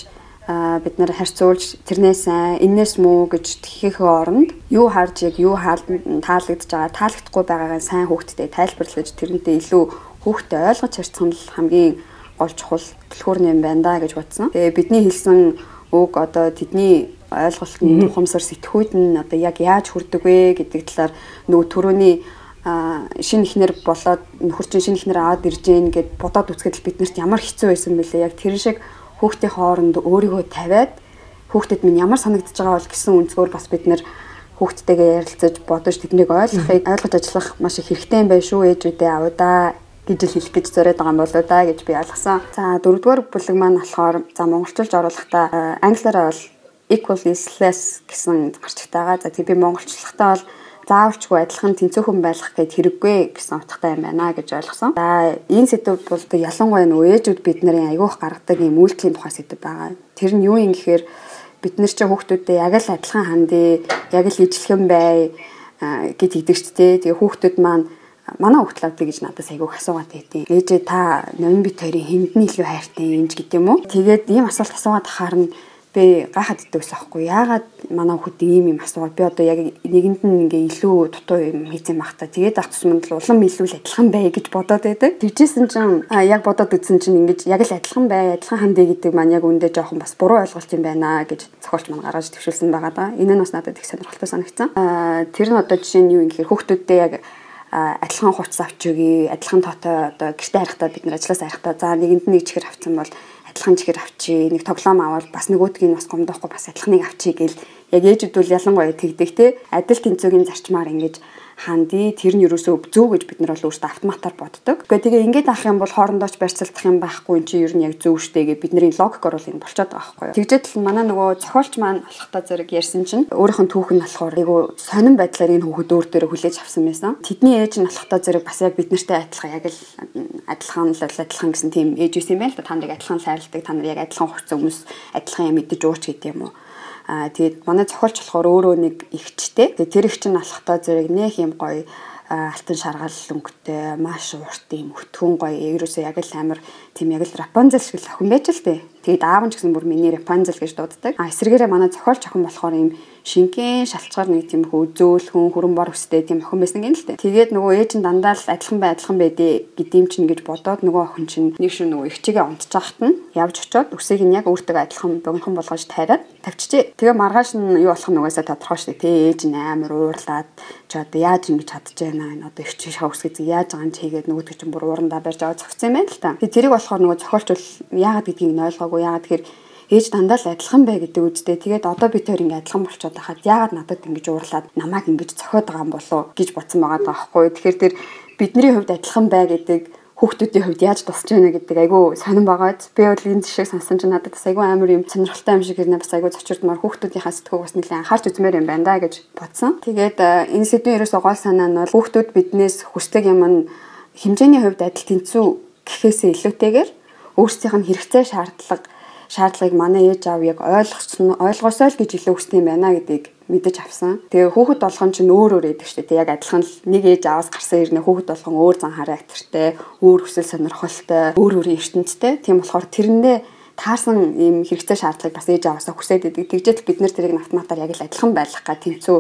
бид нар харьцуулж тэрнээс сайн энэс муу гэж тхихээ оронд юу харж яг юу таалагдж байгаа таалагдахгүй байгаагаа сайн хүүхдэд тайлбарлаж тэрнтэй илүү хүүхдэд ойлгож харьцах нь хамгийн гол чухал түлхүүр юм байна да гэж бодсон. Тэгээ бидний хэлсэн үг одоо тэдний ойлголт нь ухамсар сэтгхүйд нь одоо яг яаж хүрдэг вэ гэдэг талаар нөгөө төрөний шинэ ихнэр болоод нөхөр чинь шинэ ихнэр аваад ирж гин гэд бодоод үзэхэд бид нарт ямар хэцүү байсан бэлээ яг тэр шиг хүүхдийн хооронд өөрийгөө тавиад хүүхдэд минь ямар санагдаж байгаа бол гэсэн өнцгөр бас бид нэр хүүхдтэйгээ ярилцаж бодож тэднийг ойлгохыг ойлгож ажиллах маш их хэрэгтэй юм байна шүү ээжүүдээ аваа гэж л хэлэх гэж зориод байгаа юм болоо да гэж би ойлгосон. За дөрөвдүгээр бүлэг маань болохоор за монголчуулж оруулахдаа англиараа бол equal is less гэсэн гарчигтай байгаа. За тэг би монголчлохтаа бол заавалчгүй адилхан тэнцүүхэн байх гэд хэрэггүй гэсэн утгатай юм байна гэж ойлгосон. За энэ сэдв бол ялангуяа нөгөө ээжүүд бид нарын аягүйх гаргадаг юм үйлдэлийн тухай сэдв байгаа. Тэр нь юу юм гэхээр бид нар чинь хүүхдүүдэд яг л адилхан хандъя, яг л ижлэхэн бай гэд хэлдэг ч тийм. Тэгээ хүүхдүүд маань манай хүүхдлээдээ гэж надаас айгүйх асуугаад байдیں۔ Ээжээ та номин бит хоёрын хэнд нь илүү хайртай юм гэж гэдэг юм уу? Тэгээд ийм асуулт асуугаад харна би гайхаад идэгс аахгүй яагаад манай хүүхд ийм юм асуугаад би одоо яг нэгэнд нь ингээ илүү дутуу юм хийцэн бахта тэгээд ах тусманд л улам илүү л адилхан бай гэж бодоод байдаг. Тэгжсэн чинь яг бодоод үзсэн чинь ингэж яг л адилхан бай, адилхан хандъя гэдэг маань яг үндэ жоохон бас буруу ойлголт юм байна гэж зохиолч маань гаргаж төвшүүлсэн байгаа да. Энэ нь бас надад их сонирхолтой санагдсан. Тэр нь одоо жишээ нь юу юм гэхээр хүүхдүүдтэй яг адилхан хувцас авч өгье, адилхан тоотой одоо гэрте харахтаа бид нар ажиллаас харахтаа за нэгэнд нэг чихэр авсан бол адилхан чихэр авчи нэг тоглоом аваад бас нөгөөдгийг бас гомдоохгүй бас адилханыг авчи гэл яг ээжүүд бол ялангуяа тэгдэг те. Адил тэнцвэгийн зарчмаар ингэж ханди тэр нь ерөөсөө зөв гэж бид нар бол өөрсдөө автоматар боддог. Гэхдээ тэгээ ингээд авах юм бол хоорондоо ч барьцалдах юм байхгүй чинь ер нь яг зөв штэ гэж бидний логикоор бол энэ болчиход байгаа байхгүй юу. Тэгжээд л манай нөгөө зохиолч маань алхтаа зэрэг ярьсан чинь өөрийнх нь түүх нь болохоор айгу сонирн байдлаар энэ хүүхэд өөр дээрээ хүлээж авсан байсан. Тэдний ээж нь алхтаа зэрэг бас яг бид нартай адилхан яг л адилхан л адилхан гэсэн тийм ээж байсан юм байна л да. Та нарыг адилхан сайрладаг, та нар яг адилхан хувцас хүмүүс адилхан юм мэдэж ууч гэдэг юм уу Аа тэгээд манай зохиолч болохоор өөрөө нэг ихчтэй. Тэгээд тэр ихч нь алхтаа зэрэг нэх юм гоё алтан шаргал өнгөтэй маш урт юм өтгөн гоё ерөөсөө яг л амар тийм яг л Рапунзел шиг л охин байж л тээ. Тэгээд аав нь ч гэсэн бүр миний Рапунзел гэж дууддаг. А эсвэргээрээ манай зохиолч охин болохоор юм шингэн шалчгаар нэг тийм хөө зөөлхөн хүрэн бор өстэй тийм охин байсан гэнэ л дээ. Тэгээд нөгөө ээж нь дандаа л адилхан бай адилхан байдэ гэдэм чинь гэж бодоод нөгөө охин чинь нэг шүү нөгөө ихчигээ унтчихагт нь явж очиод үсийг нь яг өөртөө адилхан богинохон болгож тайраад тавьчихжээ. Тэгээ маргааш нь юу болох нүгээсээ тодорхой шүү дээ. Тэ ээж нь амар уурлаад чи одоо яаж ингэж чадчихжээ наа энэ одоо ихч шав үсгээ яаж байгаа юм чигээд нөгөөдгөө чинь бүр уурандаа барьж аваад зогцсон юм байна л та. Тэгээ тэрийг болохоор нөгөө зохиолч бол яагаад гэдгийг нь ойлгоогүй яагаад тэгэхээр ээж дандаа л адилхан бай гэдэг үгтэй. Тэгээд одоо би тэр ингэ адилхан болчиход байхад яагаад надад ингэж уурлаад намайг ингэж цохиод байгаа юм болов гэж бодсон байгаа даахгүй. Тэгэхээр тэр бидний хувьд адилхан бай гэдэг хүүхдүүдийн хувьд яаж тусч байна гэдэг айгүй сонирн байгаад би бол энэ жишээг сонсон чинь надад бас айгүй амар юм сонирхолтой юм шиг ирнэ бас айгүй зочирдмаар хүүхдүүдийнхаа сэтгүүг бас нэлээд анхаарч үзмээр юм байна да гэж бодсон. Тэгээд энэ сэдвийн ерөөсөө гол санаа нь бол хүүхдүүд биднээс хүсдэг юм нь хэмжээний хувьд адил тэнцүү гэхээсээ илүүтэйгээр өөрсдийнх нь хэрэгцээ шаардлага шаардлагыг манай ээж аав яг ойлгосон ойлгосоо л гэж илүү хүссэн юм байна гэдгийг мэдэж авсан. Тэгээ хүүхэд болгон ч өөр өөр байдаг шүү дээ. Яг адилхан л нэг ээж аваас гарсан ирнэ хүүхэд болгон өөр зан характертэй, өөр хүсэл сонирхолтой, өөр өөр ертөнцтэй. Тийм болохоор тэрэндээ таарсан ийм хэрэгцээ шаардлагыг бас ээж аваасаа хүсээд идэг. Тэгжэл бид нэр тэрийг автоматар яг л адилхан байх га тэнцүү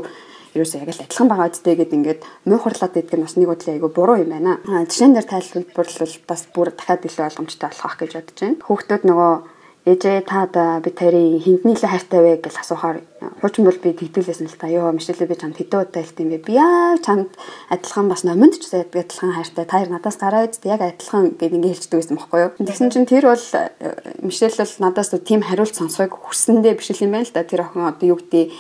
ерөөсөө яг л адилхан байгаа үстэй гэд ингээд муухарлаад идэх нь бас нэг бодлоо айгу буруу юм байна. Жишээн дээр тайлбарлал бас бүр дахиад илүү ойлгомжтой болох гэж бодож байна. Хүүхдүүд нөгөө ээжээ та одоо би тарийн хиндний л хайртай вэ гэж асуухаар хуучин бол би тэгдүүлсэн л та. Ёо мишэлээ би чамд хэдэн удаа хэлт юм бэ? Би яа чамд адилхан бас номонд ч адилхан хайртай. Та надаас гараа үст яг адилхан гэд ингэ хэлждэг байсан байхгүй юу? Тэгсэн чинь тэр бол мишэл бол надаас тийм хариулт сонсохыг хүссэндээ биш юм байна л да. Тэр охин одоо юу гэдэг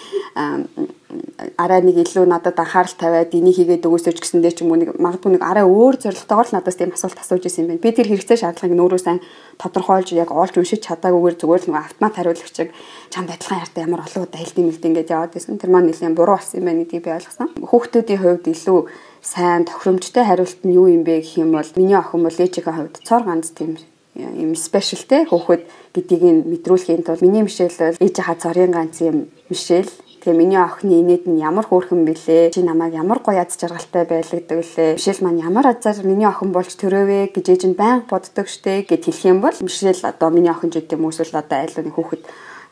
арай нэг илүү надад анхаарал тавиад энийг хийгээд өгөөсөж гэсэндээ ч юм уу нэг магадгүй нэг арай өөр зорилготойгоор л надаас тийм асуулт асууж исэн юм байна. Би тэр хэрэгцээ шаардлагыг нөөрөө сайн тодорхойлж яг оолж уншиж чадаагүйгээр зүгээр л нэг автомат хариулагчийг чамд адилхан хайртай ямар олон удаа хэлдэм мэлд ингээд яваад исэн. Тэр маань нэлийн буруу болсон юм байна гэдгийг би ойлгосон. Хүүхдүүдийн хувьд илүү сайн тохиромжтой хариулт нь юу юм бэ гэх юм бол миний охин бол ээжийнхээ хувьд цор ганц тийм юм спешиал те хөөхөд гэдгийг мэдрүүлэхийн тулд миний мишэл бол ээжийнхаа цорын ганц юм мишэл Тэгээ миний охины инээд нь ямар хөөрхөн бэлээ. Чи намайг ямар гоё аз жаргалтай байлгдаг вүлээ. Мишэл маань ямар азар миний охин болж төрөөвэ гэж ээж нь байнга боддог штэ гэд хэлэх юм бол Мишэл одоо миний охин ч гэдэг юм эсвэл одоо айлын хүүхэд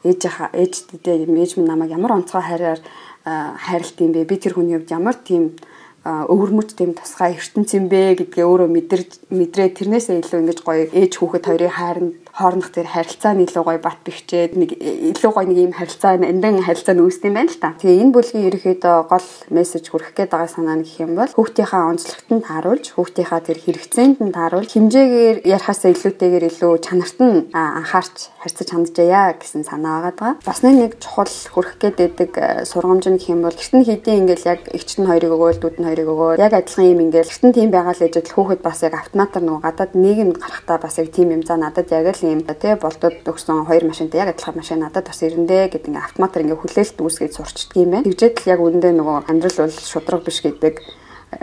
ээж ээжтэй ээж минь намайг ямар онцгой хайраар хайрлт юм бэ? Би тэр хүний хувьд ямар тийм өвөрмөц тийм тусгай ертөнц юм бэ гэдгээ өөрөө мэдэрч мэдрээ тэрнээсээ илүү ингэж гоё ээж хүүхэд хоёрын хайранд хоорондох тэр харилцаа нь илүү гоё бат бэхжээд нэг илүү гоё нэг юм харилцаа эндан харилцаа нь үүсдэг юм байна л та. Тэгээ энэ бүлгийн ерөөхдөө гол мессеж хүргэх гээд байгаа санаа нь гэх юм бол хүүхдийнхаа онцлогтод тааруулж хүүхдийнхаа тэр хэрэгцээнд нь тааруулж хэмжээгээр ярихаасаа илүүтэйгээр илүү чанарт нь анхаарч харьцаж ханджаяа гэсэн санаа байгаа. Бас нэг чухал хүргэх гээд байдаг сургамж нь гэх юм бол гэртэн хийдийн ингээл яг эгчтэн хоёрыг өгөөл дүүд нь хоёрыг өгөөл яг адилхан юм ингээл гэртэн тийм байгаа л ээжэл хүүхэд бас яг автоматар нөгөө гадаад нийгэмд гарахтаа бас яг тийм юм за надад яг л юм тий болдод өгсөн хоёр машинтай яг адилхан машин надад бас ирэндээ гэдэг ингээ автоматар ингээ хүлээлт үүсгэж сурчдаг юм байна. Тэгжээд л яг үүндээ нөгөө амьдрал бол шудраг биш гэдэг э,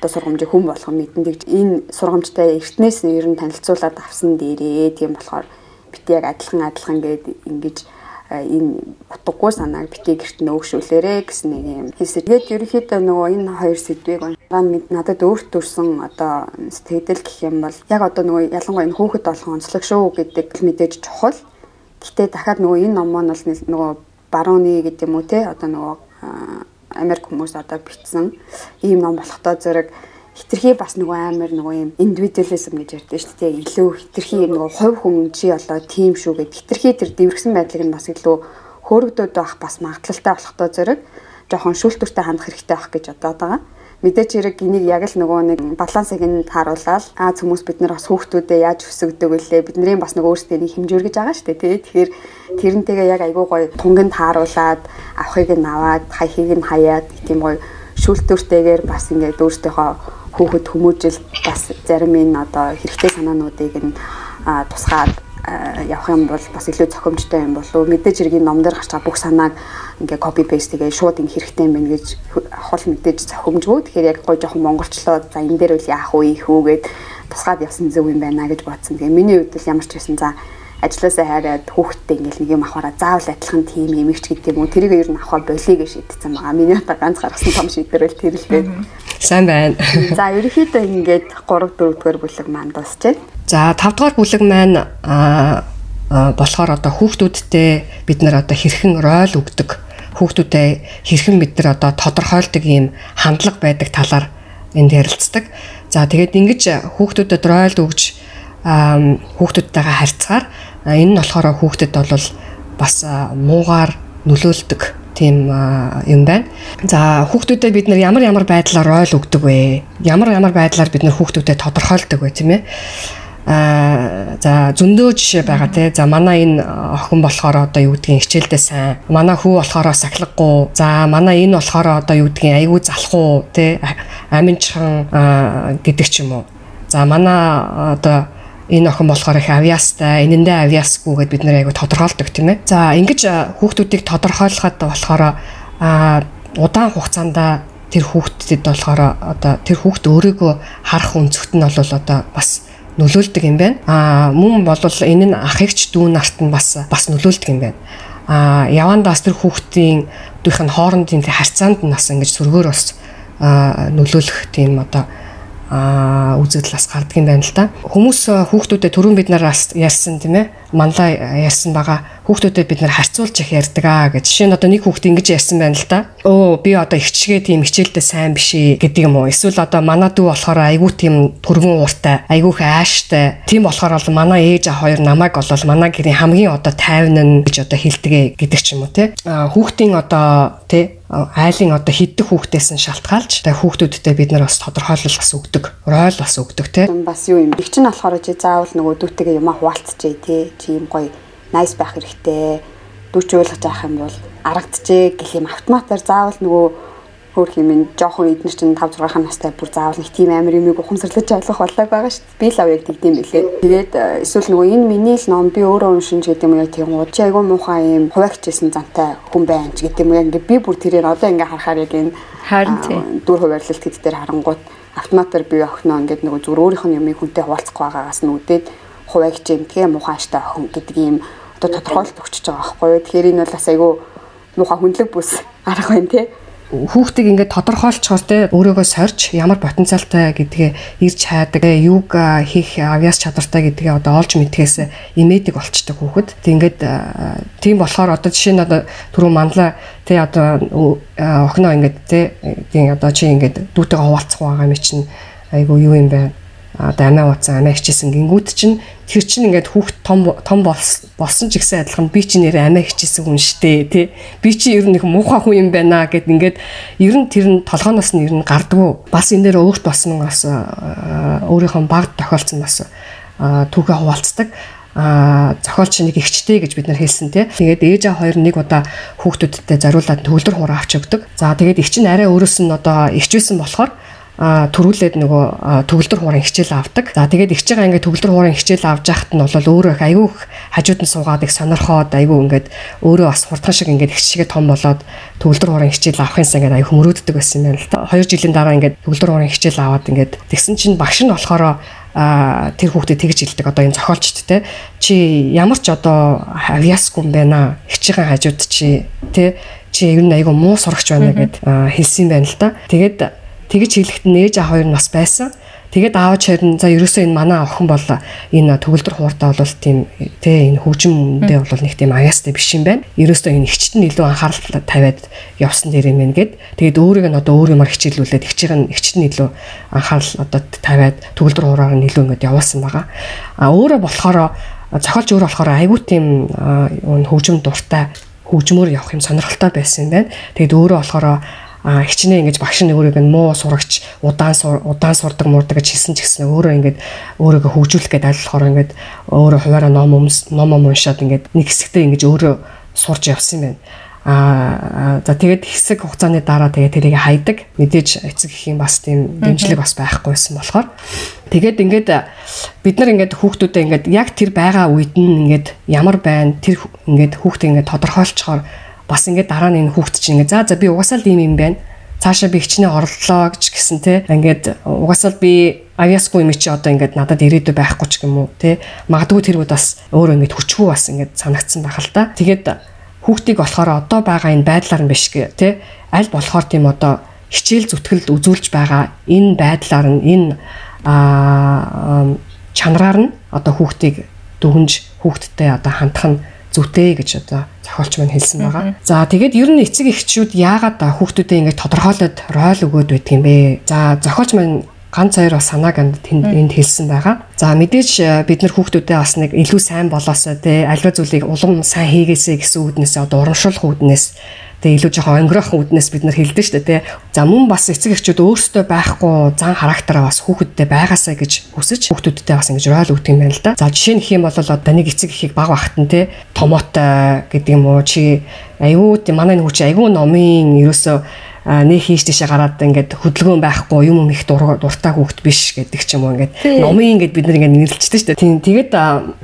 одоо сургамжийг хүн болгон мэдэн тэгж энэ сургамжтай эртнээс нь ер нь танилцуулаад авсан дээрээ тийм болохоор бит яг адилхан адилхан гэдэг ингэж энэ утгагүй санааг битгий гэрт нөөгшүүлээрэ гэсэн нэг юм хэсэг. Тэгээд ерөнхийдөө нөгөө энэ хоёр сэдвийг надад өөрт төрсэн одоо сэтгэл гэх юм бол яг одоо нөгөө ялангуяа энэ хүүхэд болгон онцлог шүү гэдэг мэдээж чухал. Гэтэ дахиад нөгөө энэ ном маань бол нөгөө барууны гэдэг юм уу те одоо нөгөө Америк хүмүүс одоо бичсэн ийм ном болохдоо зэрэг хитрхи бас нөгөө амар нөгөө юм индивидуализм гэж ярьдэн шүү дээ. Илүү хитрхи нөгөө хувь хүн чи одоо тийм шүү гэд. Хитрхи тэр дэврэгсэн байдлыг нь бас илүү хөөрөгдөд байх бас магадлалтай болохдоо зэрэг жоохон шүүлтүртэй хандах хэрэгтэй байх гэж бодоод байгаа. Мэдээч хэрэг энийг яг л нөгөө нэг балансыг нь тааруулаад аа хүмүүс бид нар бас хүүхдүүдэд яаж өсгдөг вүлээ бидний бас нөгөө өөрсдөө нэг хэмжүүргэж байгаа шүү дээ тий Тэгэхээр тэрнтэйгээ яг айгүй гоё тунгийн тааруулаад авахыг нь аваад хаяхыг нь хаяад тийм гоё шүүлтүүртэйгээр бас ингээд өөртөөхөө хүүхэд хүмүүжил бас зарим нь одоо хэрэгтэй санаануудыг нь тусгаад явах юм бол бас илүү зохимжтой юм болов мэдээж хэргийн ном дээр гарч байгаа бүх санааг ингээ копи пейст тэгээ шууд ингээ хэрэгтэй юм байна гэж хол мэдээж зохимжгүй тэгэхээр яг гой жоохон монголчлоо за энэ дээр үл яах вэ хөөгээд тусгаад явсан зөв юм байна гэж бодсон. Тэгээ миний хувьд л ямар ч байсан за ажлаасаа хайраад хүүхдтэй ингээл нэг юм авахаараа заавал адилхан тим эмэгч гэдэг юм уу тэрийг ер нь авах болиё гэж шийдсэн байгаа. Миний одоо ганц гаргасан том шийдвэр бол тэр л дээ. Сайн байна. За ерөнхийдөө ингээд 3 4 дугаар бүлэг маань дуусчээ. За 5 дугаар бүлэг маань аа болохоор одоо хүүхдүүдтэй бид нар одоо хэрхэн роль өгдөг хүүхдүүдэд хэрхэн бид нар одоо тодорхойлдог ийм хандлага байдаг талаар энд ярилцдаг. За тэгээд ингэж хүүхдүүдэд роль өгж хүүхдүүдтэйгээ харьцаар энэ нь болохоор хүүхдэд бол бас муугаар нөлөөлдөг тийм юм байна. За хүүхдүүдэд бид нар ямар ямар байдлаар ойл өгдөг вэ? Ямар ямар байдлаар бид нар хүүхдүүдэд тодорхойлдог вэ тийм ээ? Аа за зөндөө жишээ байгаа те. За манай энэ охин болохоор одоо юу гэдгийг хичээлдээ сайн. Манай хүү болохоор сахилгагүй. За манай энэ болохоор одоо юу гэдгийг айгүй залхуу те. Аминчхан гэдэг ч юм уу. За манай одоо энэ охин болохоор их авьяастай, энэндээ авьяасгүй гэдээ бид нэр айгу тодорхойлдог тийм ээ. За ингэж хүүхдүүдийг тодорхойлоход болохоор а удаан хугацаанд тэр хүүхдэд болохоор одоо тэр хүүхд өөрийгөө харах өнцгт нь бол одоо бас нөлөөлдөг юм байна. А мөн бол энэ нь ах эгч дүү нарт нь бас бас нөлөөлдөг юм байна. А явандаас тэр хүүхдийн дүүх нь хоорондын харьцаанд нь бас ингэж сөргөөр бас нөлөөлөх тийм одоо үзэгдэл бас гардаг юм байна л да. Хүмүүс хүүхдүүдэд түрүүн бид нараас ярьсан тийм ээ. Манлаа ярьсан байгаа. Хүүхдүүдэд бид нар харьцуулж их ярьдаг аа гэж. Жишээ нь одоо нэг хүүхд ингэж ярьсан байна л да. Өө би одоо ихчгээ тийм хичээлдээ сайн биш ээ гэдэг юм уу. Эсвэл одоо манай дүү болохоор айгүй тийм түргэн ууртай, айгүй их ааштай. Тийм болохоор бол манай ээж аа хоёр намайг бол манай гэрийн хамгийн одоо тайван нь гэж одоо хэлдэг гэдэг ч юм уу тий. Хүүхдийн одоо тий айлын одоо хиддэх хүүхдээс нь шалтгаалж тэгээ хүүхдүүдтэй бид нар бас тодорхойлол бас өгдөг. Роль бас өгдөг тий. Бас юу юм. Их чинь болохоор чи заавал нөгөө дүүтэйгээ юмаа хуваалцчихъя тий. Чи юм гоё найс байх хэрэгтэй. Дүүч ойлгож авах юм бол аргадчихэ гэх юм автоматар заавал нөгөө хөөх юм ин жоохон эднэр чинь 5 6 настай бүр заавал нэг тийм амир юмыг ухамсарлаж ойлгох боллоо байгаа шүү дээ. Би л ав яг тэгдэм билээ. Тэгээд э, эсвэл нөгөө энэ миний л ном би өөрөө уншин гэдэг юм яг тийм уу. Чи айгүй муухай юм хуваагчсэн зантай хүн байна ч гэдэг юм яг ингээ би бүр тэрээр одоо ингээ харахаар яг энэ харин тийм дүр хуваарлалт хэд дээр харангууд автоматар би охиноо ингээд нөгөө зүгээр өөрийнх нь юмыг хүнтэй хуваалцах байгаагаас нь үдээд хуваагч юм тэгээ муухайштай охин гэдэг юм одоо тодорхойлт өгчөж байгаа байхгүй. Тэгэхээр энэ бол бас айгүй муухай хүнлэг бүс арга байна тий хүүхдийг ингээд тодорхойлцохоор те өөрийгөө сорж ямар потенциалтай гэдгээ ирж хайдаг юуг хийх авьяас чадвартай гэдгээ одоо олж мэдхээс имэдэг болчдөг хүүхэд. Тэг ингээд тийм болохоор одоо жишээ нь одоо түрүү манлаа те одоо охиноо ингээд те тийм одоо чи ингээд дүүтэйгээ хуваалцах байгаа юм чинь айгу юу юм бэ? Одоо амиа ууцсан амиа хичээсэн гингүүд чинь тэр чинь ингээд хүүхд том том болсон ч гэсэн адилхан би чинь нэр амиа хичээсэн хүн штэ тий би чинь ер нь их муухай хүн юм байна гэд ингээд ер нь тэр нь толгооноос нь ер нь гардггүй бас энэ дээр өөрт болсон бас өөрийнхөө баг тохиолдсон бас түүхээ хуваалцдаг а зохиолч нэг ихчтэй гэж бид нар хэлсэн тий. Тэгээд ээж аа хоёр нэг удаа хүүхдүүдтэй зариулаад төгөлдөр хураа авч өгдөг. За тэгээд их чинь арай өөрөөс нь одоо ихчвэсэн болохоор төрүүлээд нөгөө төгөлдөр хуурын хичээл авдаг. За тэгээд их чигаа ингээд төгөлдөр хуурын хичээл авч яхад нь бол өөрөө их айгүй хажууд нь суугаад их сонирхоод айгүй ингээд өөрөө бас хурдхан шиг ингээд их чигээ том болоод төгөлдөр хуурын хичээл авахынсаа ингээд айгүй мөрөөддөг байсан юм байна л та. 2 жилийн дараа ингээд төгөлдөр хуурын хичээл аваад ингээд тэгсэн чинь багш нь болохоор а тэр хүүхдэд тэгж хэлдэг одоо энэ зохиолчд те чи ямар ч одоо авьяасгүй юм байна хичээхэн хажууд чи те чи ер нь айгу муу сурагч байна гэд хэлсэн юм байна л та тэгээд тэгж хэлэхэд нээж аа хоёр нас байсан. Тэгээд аавч хоёр нь за ерөөсөө энэ манай охин бол энэ төгөлдөр хууртаа бол тийм тэ энэ хөгжимөндөө бол нэг тийм аяастай биш юм байна. Ерөөсөө энэ хичт нь илүү анхаарал тавиад явсан дэр юм байна гэд. Тэгээд өөрийг нь одоо өөр юмар хичээлүүлээд хичээг нь хичт нь илүү анхаарал одоо тавиад төгөлдөр хуураар нь илүү ингэж явуулсан байгаа. А өөрөө болохоор зохиолч өөр болохоор айгүй тийм хөгжим дуртай хөгжмөөр явах юм сонирхолтой байсан юм байна. Тэгээд өөрөө болохоор хичнээн ингэж багш нь өөрийг нь муу сурагч удаан удаан сурдаг мурдаг гэж хэлсэн ч гэсэн өөрөө ингэж өөрийгөө хөгжүүлэх гээд айлболохоор ингэж өөрөө хуваараа ном ном уншаад ингэж нэг хэсэгтээ ингэж өөрөө сурж явсан юм байна. Аа за тэгээд хэсэг хугацааны дараа тэгээд тэрийг хайдаг. Мэдээж эцэг эхийн бас тийм дэмжлэг бас байхгүйсэн болохоор тэгээд ингээд бид нар ингээд хүүхдүүдэд ингээд яг тэр байгаа үед нь ингээд ямар байна тэр ингээд хүүхдээ ингээд тодорхойлцохоор бас ингээд дараа нь энэ хүүхд чинь ингээд за за би угаасаа л ийм юм байна. Цаашаа би хичнээн орлоо гэж гисэн те. Ингээд угаасаа би авьяасгүй юм чи одоо ингээд надад ирээдүй байхгүй ч юм уу те. Магадгүй тэр үед бас өөрөө ингээд хүчгүй бас ингээд санагдсан байх л та. Тэгээд хүүхдийг болохоор одоо байгаа энэ байдлаар нь биш гэ тэ аль болохоор тийм одоо хичээл зүтгэлд үзүүлж байгаа энэ байдлаар нь энэ аа чанараар нь одоо хүүхдийг дүгнж хүүхдтэй одоо хандах нь зүйтэй гэж одоо зохиолч маань хэлсэн байгаа. За тэгээд ер нь эцэг эхчүүд яагаад хүүхдүүдэд ингээд тодорхойлоод роль өгөөд байдаг юм бэ? За зохиолч маань ганц хоёр бас санааг энд хэлсэн байгаа. За мэдээж э, бид нар хүүхдүүдэд бас нэг илүү сайн болоосоо те аливаа зүйлийг улам сайн хийгээсэй гэсэн үүднээс одоо урамшуулах үүднээс тэгээ илүү жоохон өнгөрөх үүднээс бид нар хэлдэг шүү дээ те. За мөн бас эцэг эхчүүд өөрсдөө байхгүй зан характераа бас хүүхэдтэй байгаасаа гэж хүсэж хүүхдүүдтэй бас ингэж рол өгдөг юм байна л да. За жишээ нь хэм бол одоо нэг эцэг эхийг баг багт нь те томоотой гэдэг юм уу чи аюу тий манай нэг хүч аюу номын ерөөсөө нэг хийж тийшээ гараад ингээд хөдөлгөөн байхгүй юм юм их дуртай хүүхэд биш гэдэг ч юм уу ингээд номын ингээд бид нар ингээд нэрлэлчтэй шүү дээ. Тийм тэгээд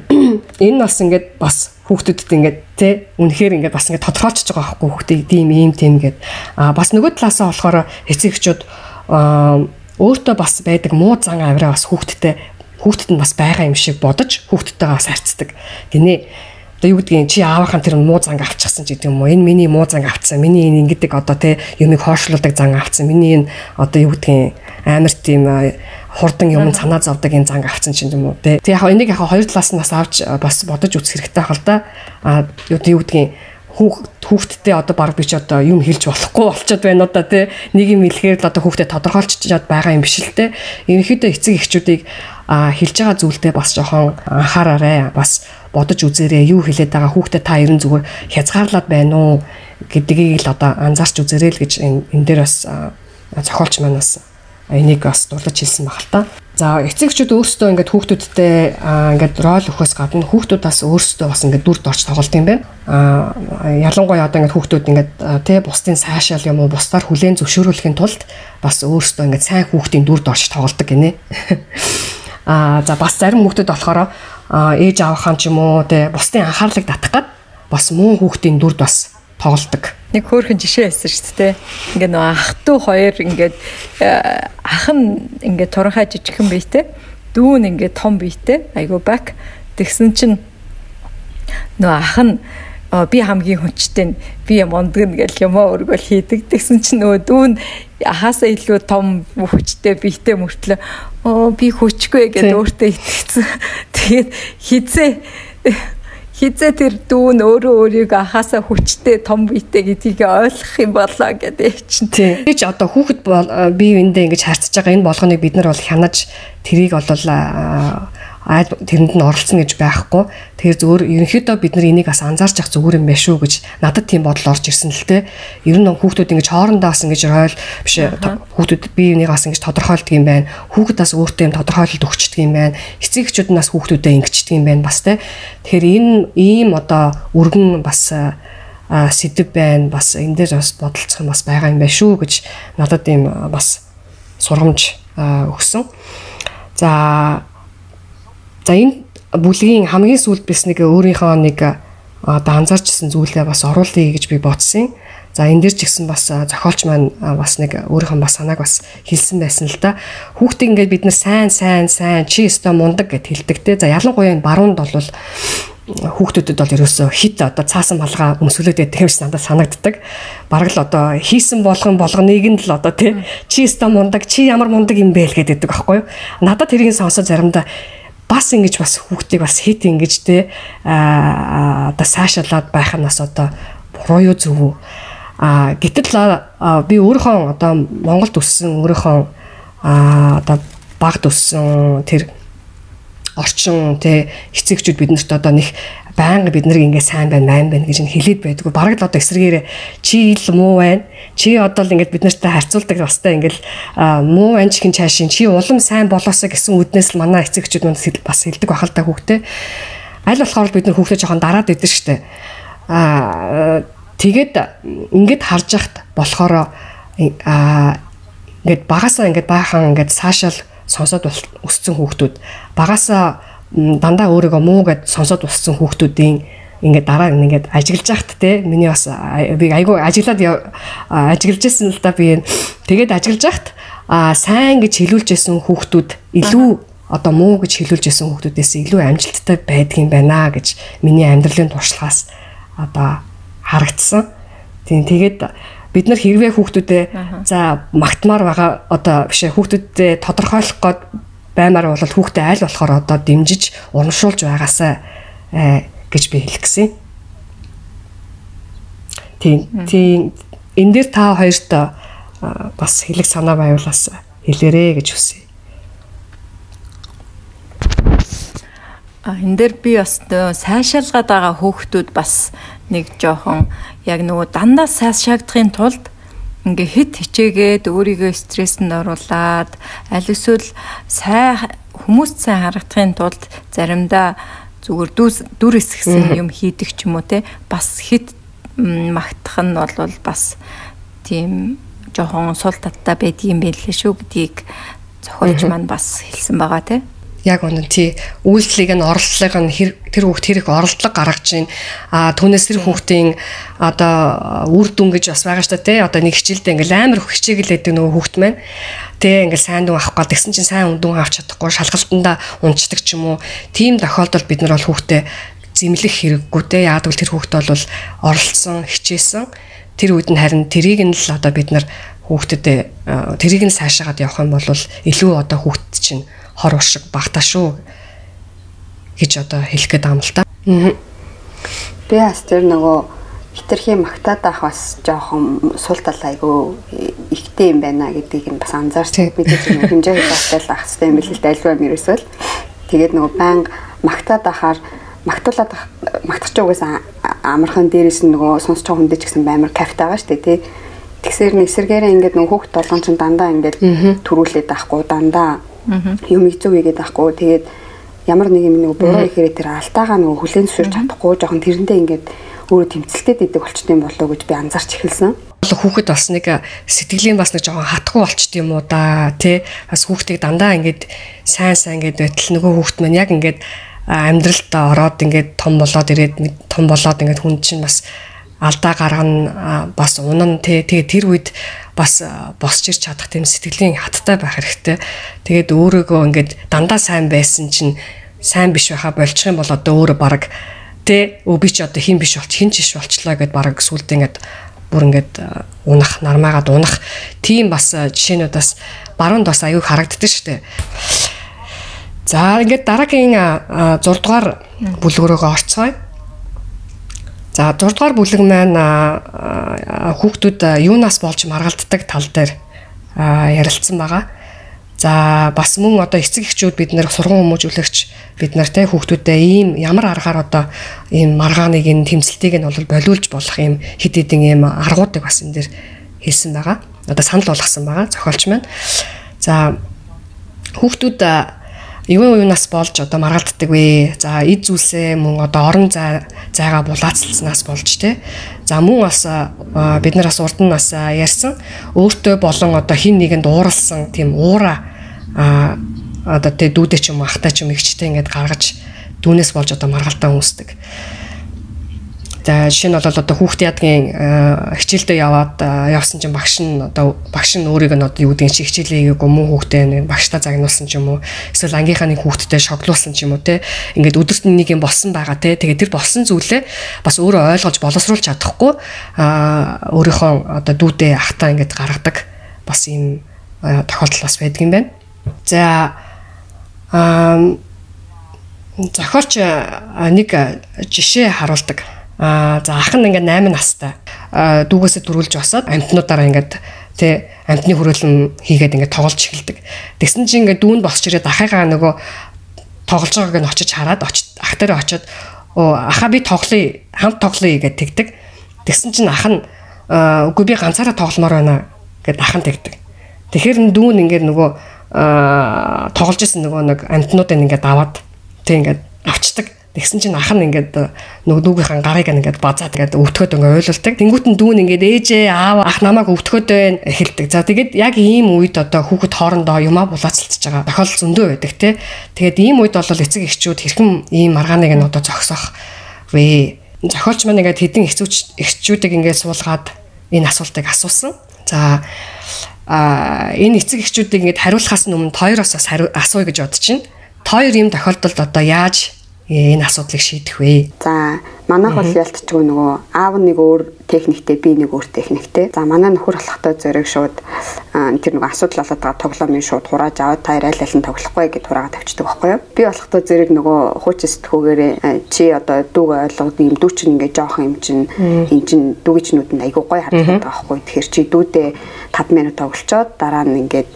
энэ бас ингээд бас хүүхдүүдэд ингээд тэ үнэхээр ингээд бас ингээд тодорхойлчихж байгаа байхгүй хүүхдийг тийм ийм тийм гээд а бас нөгөө талаасаа болохоор эцэгчүүд өөртөө бас байдаг муу зан авираа бас хүүхдтэй хүүхдэд нь бас байгаа юм шиг бодож хүүхдтэйгээ бас харьцдаг. Гинэ одоо юу гэдгийг чи аавынхаа тэр муу занг авчихсан ч гэдэг юм уу энэ миний муу занг авцсан. Миний энэ ингэдэг одоо те юмыг хоошлуулдаг зан авцсан. Миний энэ одоо юу гэдгийг амар тийм хурдан юм санаа зовдөг энэ занг авцсан ч юм уу те. Тэг яг энийг яг хоёр талаас нь бас авч бас бодож үзэх хэрэгтэй хэл та. А юу гэдгийг хүүхдтэй одоо баг би ч одоо юм хэлж болохгүй болчиход байна одоо тий нэг юм хэлэхээр л одоо хүүхдэд тодорхойлчиход байгаа юм биш л те. Ерөнхийдөө эцэг эхчүүдийг хэлж байгаа зүйлдээ бас жоохон анхаараарай бас бодож үзээрэй юу хэлээд байгаа хүүхдэд та ерэн зүгээр хязгаарлаад байна уу гэдгийг л одоо анзаарч үзээрэй л гэж энэ дээр бас зохиолч маань бас энийг бас дулаж хэлсэн баг л та. За эцэгчүүд өөрсдөө ингээд хүүхдүүдтэй ингээд рол өгөхөөс гадна хүүхдүүд бас өөрсдөө бас ингээд дүрд орж тоглолт юм байна. Аа ялангуяа одоо ингээд хүүхдүүд ингээд тэ бусдын сайшаал юм уу бусдаар хүлээн зөвшөөрүүлэхийн тулд бас өөрсдөө ингээд сайн хүүхдийн дүрд орж тоглолдог гинэ. Аа за бас зарим хүүхдүүд болохоор ээж авахын ч юм уу те бусдын анхаарлыг татах гад бас муу хүүхдийн дүрд бас тоглолдог. Нэг хөөрхөн жишээ хэлсэн шүү дээ. Ингээ нөө ах トゥ хоёр ингээд э, ах нь ингээ туранхай жижигхэн биетэй, дүү нь ингээ том биетэй. Айгу бак. Тэгсэн чинь нөө ах нь би хамгийн хүчтэй би юм ондгно гэл юмаа өргөл хийдэг. Тэгсэн чинь нөгөө дүүн ахаасаа илүү том хүчтэй биетэй мөртлөө оо би хүчгүй гэдээ өөртөө итгэсэн. Тэгээд хизээ хизээ тэр дүүн өөрөө өөрийгөө ахаасаа хүчтэй том биетэй гэдгийг ойлгох юм болоо гэдэг чинь. Тийм. Гэж одоо хүүхэд бие биендээ ингэж харьцаж байгаа энэ болгоныг бид нар бол хянаж тэрийг олвол айл тэрэнд нь оролцсон гэж байхгүй. Тэгэхээр зөвөр ерөнхийдөө бид нар энийг бас анзаарч явах зүгээр юм байна шүү гэж надад тийм бодол орж ирсэн л те. Ер нь хүүхдүүд ингэж хоорондоо бас ингэж ройл биш хүүхдүүд бие биенийг бас ингэж тодорхойлдог юм байна. Хүүхэд бас өөртөө юм тодорхойлолт өгчдөг юм байна. Эцэг эхчүүд нь бас хүүхдүүдэд ингэчдэг юм байна бас те. Тэгэхээр энэ ийм одоо өргөн бас сэдв байна. Бас энэ дээр бас бодолцох юм бас байгаа юм байна шүү гэж надад ийм бас сургамж өгсөн. За За энэ бүлгийн хамгийн сүүлд бис нэг өөрийнхөө нэг одоо анзаарчсан зүйлээ бас оруулъя гэж би бодсон. За энэ дээр ч гэсэн бас зохиолч маань бас нэг өөрийнхөө бас санааг бас хэлсэн байсан л да. Хүүхдийг ингээд бид нар сайн сайн сайн чи өстой мундаг гэд хэлдэг те. За ялангуяа энэ баруунд бол хүүхдүүдэд бол ерөөсөө хит одоо цаасан малгай өмсгөлөд байдаг юм шиг надад санагддаг. Бараг л одоо хийсэн болгон болгоныг нь л одоо тий чи өстой мундаг чи ямар мундаг юм бэ л гэдэг байхгүй юу. Надад тэрийг сонсоод заримдаа бас ингэж бас хүүхдийг бас хит ингэж те а одоо сайшаалаад байх нь бас одоо буруу юу зөв үү? А гэтэл би өөрийнхөө одоо Монголд өссөн өөрийнхөө а одоо багт өссөн тэр орчин те эцэгчүүд биднэрт одоо нэг байнга бид нарыг ингээ сайн байна, майн байна гэж хэлээд байдгүй. Бараг л одоо эсрэгээр чи ил муу байна. Чи одоо л ингээд бид нартай харьцуулдаг бастай ингээл муу байна чихэн чаашин чи улам сайн болоосоо гэсэн үднээс л манай эцэгчүүд манд бас хэлдэг бахал та хүүхдээ. Аль болохоор бид нар хүүхдээ жоохон дараад идэв штэ. Аа Тэгээд ингээд харж яхад болохоор аа ингээд багасаа ингээд баахан ингээд цаашаал сонсоод өссөн хүүхдүүд багасаа дандаа өөрийгөө муу гэд сонсоод өссөн хүүхдүүдийн ингээд дараа нь ингээд ажиглаж яхад те миний бас би айгүй ажиглаад ажиглаж байсан л да би тэгээд ажиглаж яхад сайн гэж хэлүүлж байсан хүүхдүүд илүү одоо муу гэж хэлүүлж байсан хүүхдүүдээс илүү амжилттай байдгийн байна гэж миний амьдралын туршлагаас одоо харагдсан. Тийм тэгээд бид нар хэрвээ хүүхдүүдэд за магтмаар байгаа одоо биш хүүхдүүдэд тодорхойлох гээд баймаар бол хүүхдээ аль болохоор одоо дэмжиж урамшуулж байгаасаа э, гэж би хэлэх гэсэн. Тийм тийм энэ дээр та хоёрт бас хэлэх санаа байвуулаас хэлээрэ гэж хүсье. А энэ дээр би бас сайшаалгаад байгаа хүүхдүүд бас нэг жоохон яг нөгөө дандаа сайшаагдахын тулд ингээ хит хичээгээд өөрийгөө стресséнд оруулаад аль эсвэл сай хүмүүст сайн харагдахын тулд заримдаа зүгээр дүр эсгсэн юм хийдэг ч юм уу те бас хит магтах нь бол бас тийм жоохон сул таттай байдгийн байлээ шүү гэдгийг зохиолч маань бас хэлсэн байгаа те яг үнэн тий үйлчлэгийг нь оролдлого нь тэр хүүхд тэр их оролдлого гаргаж байна. А түүнээс тэр хүүхдийн одоо үр дүн гэж бас байгаа шүү дээ. Одоо нэг хичээлдээ ингээл амар хичээгэлээд нөгөө хүүхд маань тэ ингээл сайн дүн авах гал тэгсэн чинь сайн дүн авч чадахгүй шалгалтандаа унцдаг ч юм уу. Тийм тохиолдолд бид нар бол хүүхдээ зэмлэх хэрэггүй те. Л тэр хүүхд бол оролцсон, хичээсэн. Тэр үед нь харин тэрийг нь л одоо бид нар хүүхдэд тэрийг нь сайшаагаад явах юм бол илүү одоо хүүхд чинь хор уршиг багтаа шүү гэж одоо хэлэх гээд байгаа юм л та. Би бас тэр нөгөө хитрхи магтаад авах бас жоохон сул тал айгу ихтэй юм байна гэдгийг нь бас анзаарч мэдээж нэг хэмжээ хэлбэлтэй л ах хэвээр юм бэл л альва юм ерөөсөө л тэгээд нөгөө банг магтаад ахаар магтуулаад магтах ч угсаа амархан дээрээс нөгөө сонсч байгаа хүндээ ч гэсэн баймар кафт байгаа шүү дээ тий. Тэгсэр нэг сэргээрээ ингээд нөгөө хүүхд толгон ч дандаа ингээд төрүүлээд байхгүй дандаа юм эзүү хийгээд байхгүй. Тэгээд ямар нэг юм нэг буруу ихээр тэр алтаагаа нөгөө хүлэн зөвшөөрч чадахгүй. Жоохон тэрэндээ ингээд өөрөө тэмцэлтэд идэг болчтой юм болоо гэж би анзаарч эхэлсэн. Хүүхэд бас нэг сэтгэлийн бас нэг жоохон хатгүй болчт юм уу да тий бас хүүхдийг дандаа ингээд сайн сайн ингээд байтал нөгөө хүүхд маань яг ингээд амьдралд ороод ингээд том болоод ирээд том болоод ингээд хүн чинь бас алдаа гаргана бас унан тий тэгээ тэр үед бас босч ирч чадах тийм сэтгэлийн хаттай байх хэрэгтэй. Тэгээд өөрөөгөө ингээд дандаа сайн байсан чинь сайн биш байхаа болчих юм бол одоо өөрөө баг тэ өө би ч одоо хин биш болч хин ч биш болчлаа гэд баг сүулт ингээд бүр ингээд унах нармаагаад унах тийм бас жишээнүүдээс баруунд бас аюу харагддаг штэ. За ингээд дараагийн 6 дугаар бүлгөрөөгөө орцгоё. За 6 дугаар бүлэг маань хүүхдүүд юунаас болж маргалддаг тал дээр ярилцсан байгаа. За бас мөн одоо эцэг эхчүүд бид нэр сургууль хүмүүжүүлэгч бид нар те хүүхдүүдэд ийм ямар аргаар одоо ийм маргааныг энэ тэмцэлтийг нь бол болиулж болох ийм хэд хэдэн ийм аргуудыг бас энэ дэр хэлсэн байгаа. Одоо санал болгосон байгаа зохиолч маань. За хүүхдүүд юу юунаас болж одоо маргалддаг вэ? За эд зүйлсээ мөн одоо орон зай зайгаа булаацлснаас болж те. За мөн бас бид нар бас урд нь бас ярьсан өөртөө болон одоо хин нэгэнд ууралсан тийм уура одоо тэ дүүдэ ч юм ахтай ч юм ихчтэй ингээд гаргаж дүүнээс болж одоо маргалтаа үүсдэг. За жишээ нь бол одоо хүүхд ядгийн хичээлдээ яваад явсан чинь багш нь одоо багш нь өөрийг нь одоо юу гэдгийг чи хичээлээ хийгээгүй муу хүүхдээ багштаа загнуулсан ч юм уу? Эсвэл ангийнхаа нэг хүүхдтэй шоглуулсан ч юм уу те? Ингээд өдөрт нэг юм болсон байгаа те? Тэгээд тэр болсон зүйлээ бас өөрөө ойлгож боловсруулж чадахгүй өөрийнхөө одоо дүүдээ ахтаа ингээд гаргадаг бас ийм тохиолдол бас байдаг юм байна. За а зохиолч нэг жишээ харуулдаг Аа за ах нь ингээд 8 настай. Аа дүүгээсээ төрүүлж босоод амтнуудаараа ингээд тэ амтны хөрөлн хийгээд ингээд тоглож эхэлдэг. Тэгсэн чинь ингээд дүүнд босч ирээд ахыгаа нөгөө тоглож байгааг нь очиж хараад ах дээр очиод оо аха би тоглоё хамт тоглоё гэж тэгдэг. Тэгсэн чинь ах нь үгүй би ганцаараа тогломоор байна гэд ах нь тэгдэг. Тэгэхээр дүүн ингээд нөгөө тоглож исэн нөгөө нэг амтнуудыг ингээд аваад тэг ингээд авчдаг. Тэгсэн чинь ах нь ингээд нөгөө дүүгийнхэн гарыг ингээд базаад ингээд өвтгöd ингээд ойлулдаг. Тэнгүүт нь дүүн ингээд ээжээ аав ах намайг өвтгöd байна эхэлдэг. За тэгээд яг ийм үед одоо хүүхэд хоорондоо юмаа булаацалтж байгаа тохиолдол зөндөө байдаг тий. Тэгээд ийм үед бол эцэг эхчүүд хэрхэн ийм маргааныг нь одоо зогсоох вэ? Зохиолч маань ингээд хэдин эхчүүд эхчүүдийг ингээд суулгаад энэ асуултыг асуусан. За а энэ эцэг эхчүүдийг ингээд хариулахаас өмнө тойроос асууя гэж бодож чинь. Тойр ийм тохиолдолд одоо яаж энэ асуудлыг шийдэх вэ? За манайх бол ялтчгүй нөгөө аав нэг өөр техниктэй би нэг өөр техниктэй. За манай нөхөр болохтой зориг шууд тэр нөгөө асуудал болоод байгаа тоглоомын шууд хурааж аваад та айл аль нь тоглохгүй гэд хураагаад тавьчихдаг байхгүй юу? Би болохтой зориг нөгөө хуучин сэтгүүгээр чи одоо дүүг ойлгоод юм дүү чинь ингээ жоох юм чинь эн чинь дүүгичнүүд нь айгуу гой харагдаад байгаа байхгүй. Тэгэхээр чи дүүдээ 5 минут тоглолцоод дараа нь ингээд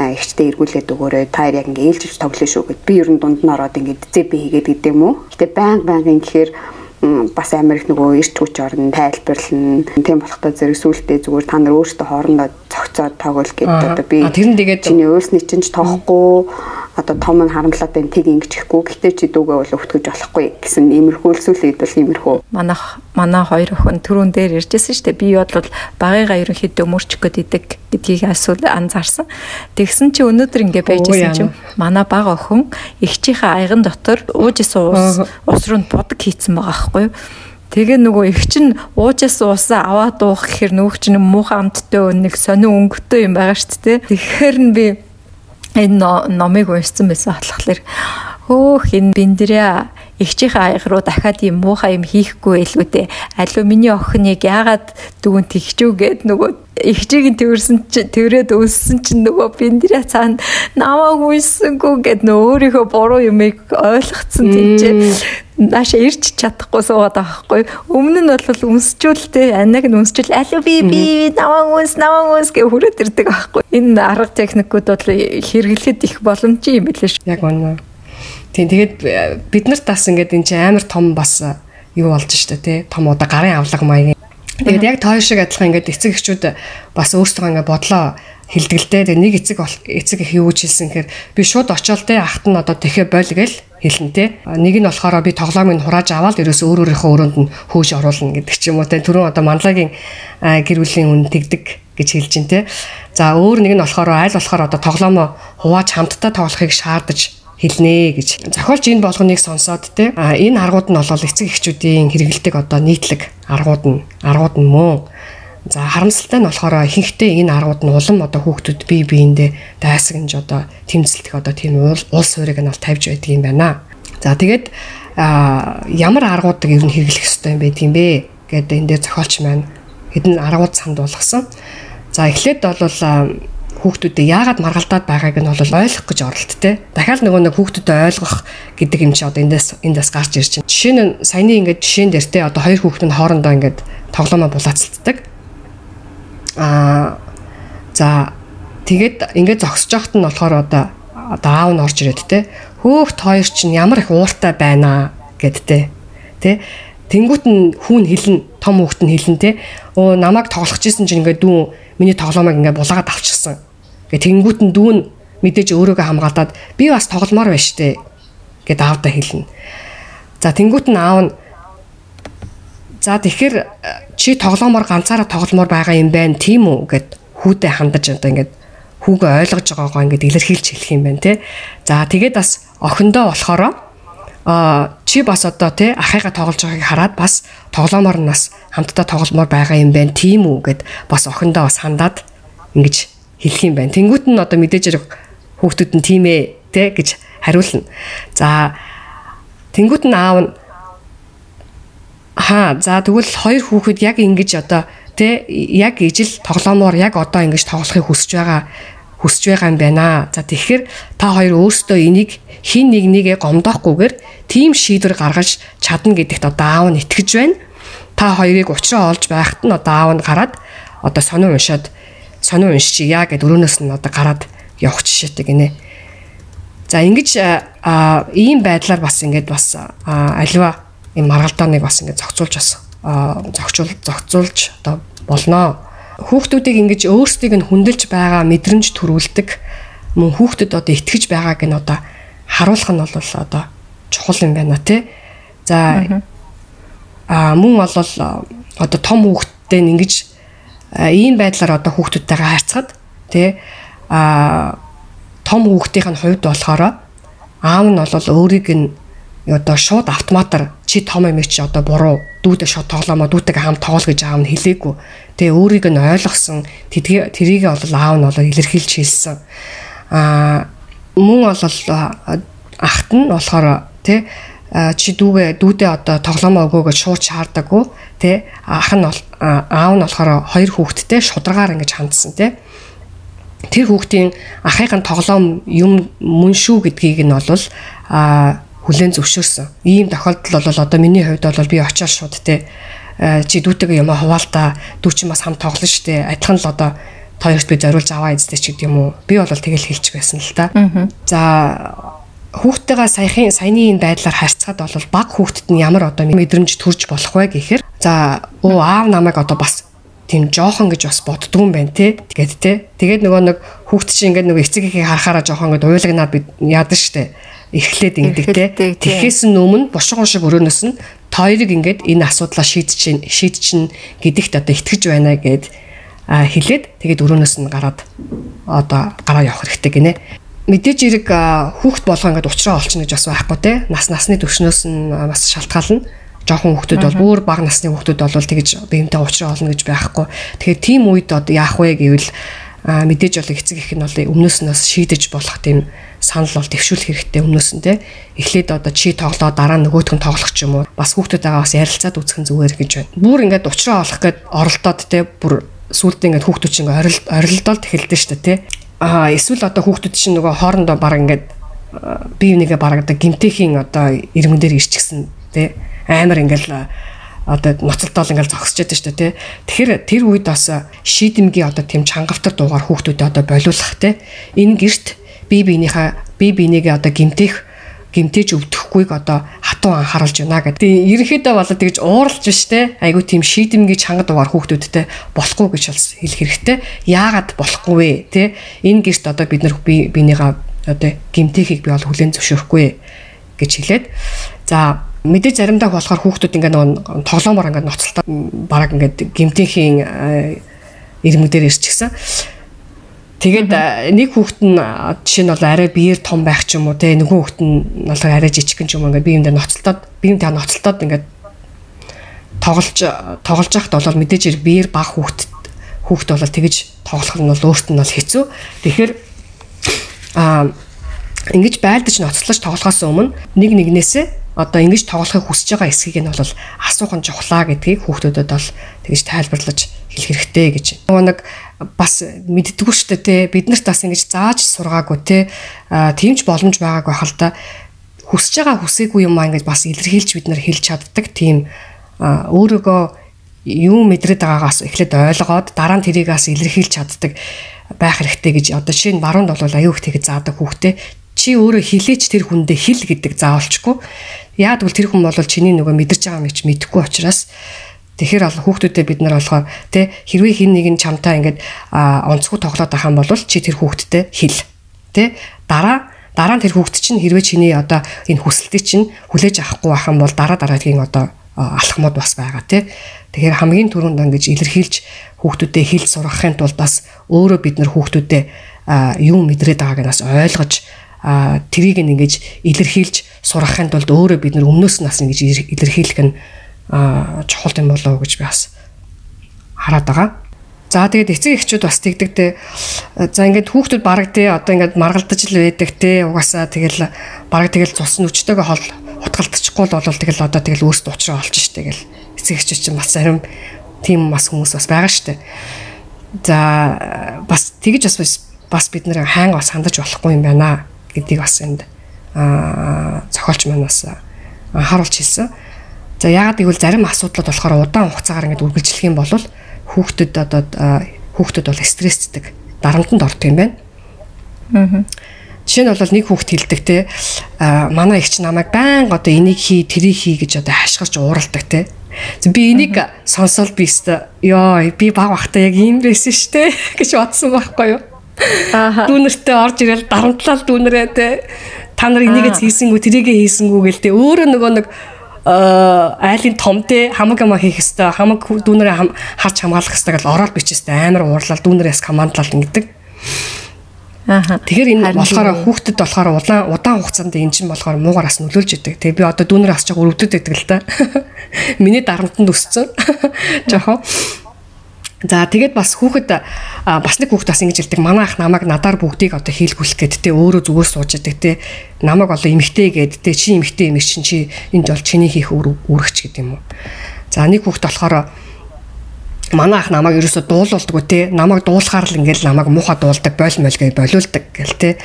ихчтэй эргүүлээд өгөөрэй. Та яг ингээ ээлжиж тоглоно шүү гэд би ер нь дунд нь ороод ингээ зэб хийгээд гэдэг юм уу. Гэтэ баян баян гэхээр бас амар их нөгөө ирч хүч орно тайлбарлана. Тийм болохтой зэрэг сүултээ зүгээр та нар өөрсдөө хоорондоо цогцоод тоглол гэдэг одоо би тэр нь тэгээд чиний өөрсний чинь ч тоохгүй одоо том нь харамлаад энэ тийг ингэчихгүй. Гэхдээ чи дүүгээ бол өвтгөж болохгүй гэсэн иймэрхүүлсүүлээд бол иймэрхүү. Манайх манай хоёр охин түрүүн дээр иржсэн дээ. Би бол багыгаа ерөнхийдөө мөрчих гээд идэг гэдгийг асуул анзаарсан. Тэгсэн чи өнөөдөр ингэ байжсэн чинь манай бага охин эгчийнхээ аяган дотор уужсэн ус ус руу будаг хийцэн байгаа байхгүй юу Тэгээ нөгөө их чинь уужаас уусаа аваад уух гэхээр нөгөө чинь муухан амттай нэг сонин өнгөтэй юм байгаа шүү дээ. Тэгэхээр нь би энэ номыг уншсан байсан болохоор хөөх энэ биндрээ эгчийнхээ аяг руу дахиад юм муухай юм хийхгүй илүү дээ. Алуу миний охиныг яагаад дүүн тэгчүү гэд нөгөө эгчийг нь тэрсэн чи тэрээд өссөн чинь нөгөө биндрээ цаана намайг үйсэнгүү гэд нөө өөрийнхөө буруу юмыг ойлгоцсон тийч нааша ирч чадахгүй суугаад байгаа хгүй өмнө нь бол үнсчүүлтэй анаг нь үнсчүүл алуу би би намайг үнс намайг үнс гэ хүрээд ирдэг аахгүй. Энэ арга техникүүд бол хэрэглэхэд их боломжтой юм билээ шүү яг үнэ Тийм тэгээд э, бид нарт бас ингээд энэ чинь амар том бас э, юу болж штэ тий том удаа гарын авлага маягийн. Тэгээд яг тоо шиг адилхан ингээд эцэг эхчүүд бас өөрсдөө ингээд бодлоо хилдэгтэй. Тэгээд нэг эцэг эцэг их юу гэж хэлсэн гэхээр би шууд очиол те ахт нь одоо тэхэ бойл гээл хэлнэ те. Нэг нь болохоор би тоглоомыг хурааж аваад ерөөс өөр өөрийнхөө өрөөнд нь хөөж оруулна гэдэг ч юм уу те. Түрүүн одоо манлагийн гэр бүлийн үн тэгдэг гэж хэлж ин те. За өөр нэг нь болохоор аль болохоор одоо тоглоомоо хувааж хамтдаа тоглохыг шаардаж хэлнэ гэж. Зохиолч энэ болгоныг сонсоод те а энэ аргууд нь бол эцэг эхчүүдийн хэрэгэлдэг одоо нийтлэг аргууд нь аргууд нь мөн. За харамсалтай нь болохоор ихэнхдээ энэ аргууд нь улам одоо хүүхдүүд бие биендээ дайсагнж одоо тэмцэлдэх одоо тийм улс суурийг нь бол тавьж байдаг юм байна. За тэгээд ямар аргуудыг ер нь хэрэглэх ёстой юм бэ тийм бэ гэдэг энэ дээр зохиолч маань хэдэн аргууд санд болгосон. За эхлээд бол хүүхдүүдэд яагаад маргалдаад байгааг нь бол ойлгох гэж оролттой. Дахиад нөгөө нэг хүүхдүүдэд ойлгох гэдэг юм чи одоо эндээс эндээс гарч ирж байна. Жишээ нь саяны ингээд жишээн дээр те одоо хоёр хүүхэд нь хоорондоо ингээд тоглоомоо булаацалддаг. Аа за тэгээд ингээд зогсож явахт нь болохоор одоо одоо аав нь орж ирээд те хөөхт хоёр чинь ямар их ууртай байна гэдтэй те тэнгуут нь хүүн хэлнэ том хүүхэд нь хэлнэ те өө намайг тоглох гэсэн чинь ингээд дүү миний тоглоомыг ингээд булаагаад авчихсан Гэ тэнгуут нь дүүн мэдээж өөрийгөө хамгаалаад би бас тогломоор байна штэ гэд аавдаа хэлнэ. За тэнгуут нь аав нь за тэгэхээр чи тоглоомоор ганцаараа тогломоор байгаа юм байна тийм үү гэд хүүдээ хандаж одоо ингээд хүүгээ ойлгож байгаагаа ингээд илэрхийлж хэлэх юм байна те. За тэгээд бас охиндоо болохоро а чи бас одоо те ахыгаа тоглож байгааг хараад бас тоглоомоор нас хамтдаа тогломоор байгаа юм байна тийм үү гэд бас охиндоо бас хандаад ингэж хэлэх юм байна. Тэнгүүт нь одоо мэдээж хүүхдүүд нь тийм ээ те гэж хариулна. За тэнгүүт нь аав нь хаа за тэгвэл хоёр хүүхэд яг ингэж одоо те яг ижил тоглоомоор яг одоо ингэж тоглохыг хүсэж байгаа хүсэж байгаа юм байна. За тэгэхээр та хоёр өөрсдөө энийг хин нэг нэгэ гомдоохгүйгээр тийм шийдвэр гаргаж чадна гэдэгт одоо аав нь итгэж байна. Та хоёрыг уучраа олж байхад нь одоо аав нь гараад одоо сонир уншаад сонио уншчихъя гэд өрөөнөөс нь одоо гараад явах жишээтэй гинэ. За ингэж ийм байдлаар бас ингээд бас аливаа юм маргалдааныг бас ингээд зохицуулж бас зохицуул зохицуулж одоо болноо. Хүүхдүүдийг ингэж өөрсдийг нь хүндэлж байгаа мэдрэмж төрүүлдэг мөн хүүхдэд одоо итгэж байгааг нь одоо харуулах нь бол одоо чухал юм байна тий. За а мөн бол одоо том хүүхдтэй ингэж ийм байдлаар одоо хүүхдүүдтэйгээ харьцахад тий а том хүүхдийн хувьд болохоор аав нь бол өөрийг нь одоо шууд автоматар чи том юм чи одоо буруу дүүдээ шууд тоглоомоо дүүтэйгээ хам тоглол гэж аав нь хэлээгүй. Тэгээ өөрийг нь ойлгосон тэрийг бол аав нь бол илэрхийлж хэлсэн. Аа мөн бол ахт нь болохоор тий чи дүүгээ дүүдээ одоо тоглоомоо өгөө гэж шууд шаардаггүй тий ах нь аав нь болохоор хоёр хүүхэдтэй шударгаар ингэж хандсан тий тэр хүүхдийн ахыгын тоглоом юм мөн шүү гэдгийг нь бол а хүлэн зөвшөөрсөн. Ийм тохиолдол бол одоо миний хувьд бол би очиод шууд тий чи дүүтэйгээ юм хаваалтаа дүү чи бас хам тоглоно штэ адилхан л одоо тоёрт би зориулж аваа эзтэй ч гэдэг юм уу. Би бол тэгэл хэлж байсан л та. За хүүхдтэйгээ саяхын саяны энэ байдлаар харьцахад бол баг хүүхдэд нь ямар одоо мэдрэмж төрж болох вэ гэхээр за өө аав намайг одоо бас тийм жоохон гэж бас боддгүй юм байна те. Тэгээд те. Тэгээд нөгөө нэг хүүхд чинь ингээд нөгөө эцэг эхийн харахаараа жоохон ингээд уйлагнаад бид яадаг штэ. Эхлээд ингэдэг те. Тэгэхээс нь өмнө бушгуун шиг өрөөнөөс нь тоёрыг ингээд энэ асуудлаа шийдчин шийдчин гэдэгт одоо итгэж байна гэд хэлээд тэгээд өрөөнөөс нь гараад одоо гараа явах хэрэгтэй гинэ мэдээж хэрэг хүүхд болгоо ингээд уучраа олчихно гэж бас байхгүй те. Нас насны төвшнөөс нь бас шалтгаална. Жоохон хүүхдүүд бол бүр бага насны хүүхдүүд бол тэгж биемтэй уучраа олно гэж байхгүй. Тэгэхээр тийм үед одоо яах вэ гэвэл мэдээж бол эцэг их нь бол өмнөөс нь бас шийдэж болох тийм санал бол төвшүүлэх хэрэгтэй өмнөөс нь те. Эхлээд одоо чи тоглоо дараа нөгөөтг нь тоглох ч юм уу. Бас хүүхдүүдтэйгээ бас ярилцаад үзэх нь зүгээр гэж байна. Бүр ингээд уучраа олох гээд оролдоод те бүр сүултээ ингээд хүүхдүүд чинь ингээд орилдолд эхэлдэж штэ те аа эсвэл одоо хүүхдүүд чинь нөгөө хоорондоо баг ингээд бие бинийгээ баг одоо гимтэхийн одоо иргэн дээр ирчихсэн тий. Амар ингээл одоо ноцолтоол ингээл шүү дээ тий. Тэгэхээр тэр үед бас шийдэмгийн одоо тийм чангавтар дуугаар хүүхдүүдэд одоо болиулах тий. Энэ гэрт бие биенийхээ бие бинийгээ одоо гимтэх гимтэж өвдөхгүйг одоо хатуу анхааруулж байна гэдэг. Тэгээ ерөнхийдөө болоо тэгж ууралж биш те. Айгу тийм шийдэмгийн чанга дугаар хүүхдүүдтэй болохгүй гэж хэлэх хэрэгтэй. Яагаад болохгүй вэ? Те. Энэ гэрт одоо бид нар бинийгаа одоо гимтэхийг би бол хүлэн зөвшөөрөхгүй гэж хэлээд за мэдээж заримдаа болохоор хүүхдүүд ингээ нөгөө тоглоомоор ингээ ноцолтоо бараг ингээ гимтэхийн ирмэг дээр ирчихсэн. Тэгээд нэг хүүхэд нь жишээ нь бол арай биеэр том байх ч юм уу те нөгөө хүүхэд нь бол арай жижиг ч юм ингээд биеиндээ ноцолтоод биеиндээ ноцолтоод ингээд тоглож тоглож байхад бол мэдээж биеэр баг хүүхэд хүүхэд бол тэгэж тоглох нь бол өөрт нь бол хэцүү. Тэгэхээр аа ингэж байлдаж ноцлож тоглохоос өмнө нэг нэгнээсээ одоо ингэж тоглохыг хүсэж байгаа эсхийг нь бол асуух нь чухлаа гэдгийг хүүхдүүдэд бол тэгэж тайлбарлаж хэлэх хэрэгтэй гэж. Нөгөө нэг бас мэддэггүй шүү дээ те. Бид нарт бас ингэж зааж сургаагүй те. Тэмч боломж байгааг байхал та. Хүсэж байгаа хүсээгүй юм аа ингэж бас илэрхийлж бид нар хэлж чаддаг тийм. Өөрийгөө юу мэдрээд байгаагаас эхлээд ойлгоод дараа нь тэрийг бас илэрхийлж чаддаг байх хэрэгтэй гэж одоо жишээ нь баруунд бол аюу их тэгж заадаг хүүхдээ чи өөрөө хилээч тэр хүндээ хил гэдэг заавалчгүй. Яад бол тэр хүн бол чиний нөгөө мэдэрч байгаа юм чи мэдэхгүй учраас Тэгэхээр бол хүүхдүүдэд бид нар болохоор тэ хэрвээ хин нэг нь чамтай ингээд онцгой тоглоод ахаан бол чи тэр хүүхдтэй хэл. Тэ дараа дараа нь тэр хүүхд чинь хэрвээ чиний одоо энэ хүсэлтийг чинь хүлээж авахгүй ахын бол дараа дараагийн одоо алхмууд бас байгаа тий. Тэгэхээр хамгийн түрүүнд ингэж илэрхийлж хүүхдүүдэд хэл сургахын тулд бас өөрөө бид нар хүүхдүүдэд юу мэдрээд байгааг нь бас ойлгож тэрийг ингэж илэрхийлж сургахын тулд өөрөө бид нар өмнөөс нь бас ингэж илэрхийлэх нь чухал юм болоо гэж би бас хараад байгаа. За тэгээд эцэг эхчүүд бас тэгдэгтэй. За ингээд хүүхдүүд бараг тий одоо ингээд маргалдаж л байдаг тий угаасаа тэгэл бараг тэгэл цус нүчтэйгээ хол утгалтчихгүй л бол тэгэл одоо тэгэл өөрсдөө уучраа олж штэ гэл эцэг эхчүүд чинь бас зарим тийм бас хүмүүс бас байгаа штэ. За бас тэгж бас бас бид нэр хаан бас хандаж болохгүй юм байна гэдгийг бас энд аа зохиолч маань бас харуулж хэлсэн. За яагаад гэвэл зарим асуудлууд болохоор удаан хугацаагаар ингээд үргэлжлэх юм бол хүүхдэд одоо хүүхдэд бол стресстэй дарамтанд ордог юм байна. Аа. Жишээ нь бол нэг хүүхд хэлдэг те манай их ч намайг байнга одоо энийг хий тэрийг хий гэж одоо хашгирч ууралдаг те. Би энийг сонсоод би өстө ёо би баг бахта яг юм байсан штэ гэж бодсон байхгүй юу. Аа. Дүүнэртээ орж ирэл дарамтлал дүүнэрээ те та нар энийг хийсэнгүү тэрийгэ хийсэнгүү гэлтэй өөрөө нөгөө нэг айлын том те хамаг ама хийх хэвээр хамаг дүүнэрээ харж хамгаалах хэвээр гэл ороод бичээстэй амар уурлал дүүнэрээс командлал ингэдэг. Ааха. Тэгэхээр энэ болохоор хүүхдэд болохоор удаан удаан хугацаанд эн чинь болохоор муугараас нөлөөлж идэг. Тэгээ би одоо дүүнэр асч байгаа өрөвдөд байдаг л та. Миний дарамтанд өссөн. Жохоо. За тэгээд бас хүүхэд бас нэг хүүхэд бас ингэж хэлдэг. Манай ах намайг надаар бүгдийг одоо хийлгүүлэх гээд те өөрөө зүгээр сууж идэг те. Намайг одоо эмхтэй гээд те чи эмхтэй юм чинь чи энд бол чиний хийх үүрэгч гэдэг юм уу. За нэг хүүхэд болохоор манай ах намайг ерөөсө дуулуулдаг те намайг дуулахаар л ингээл намайг муухай дуулдаг бойл мөл гэж болиулдаг гэл те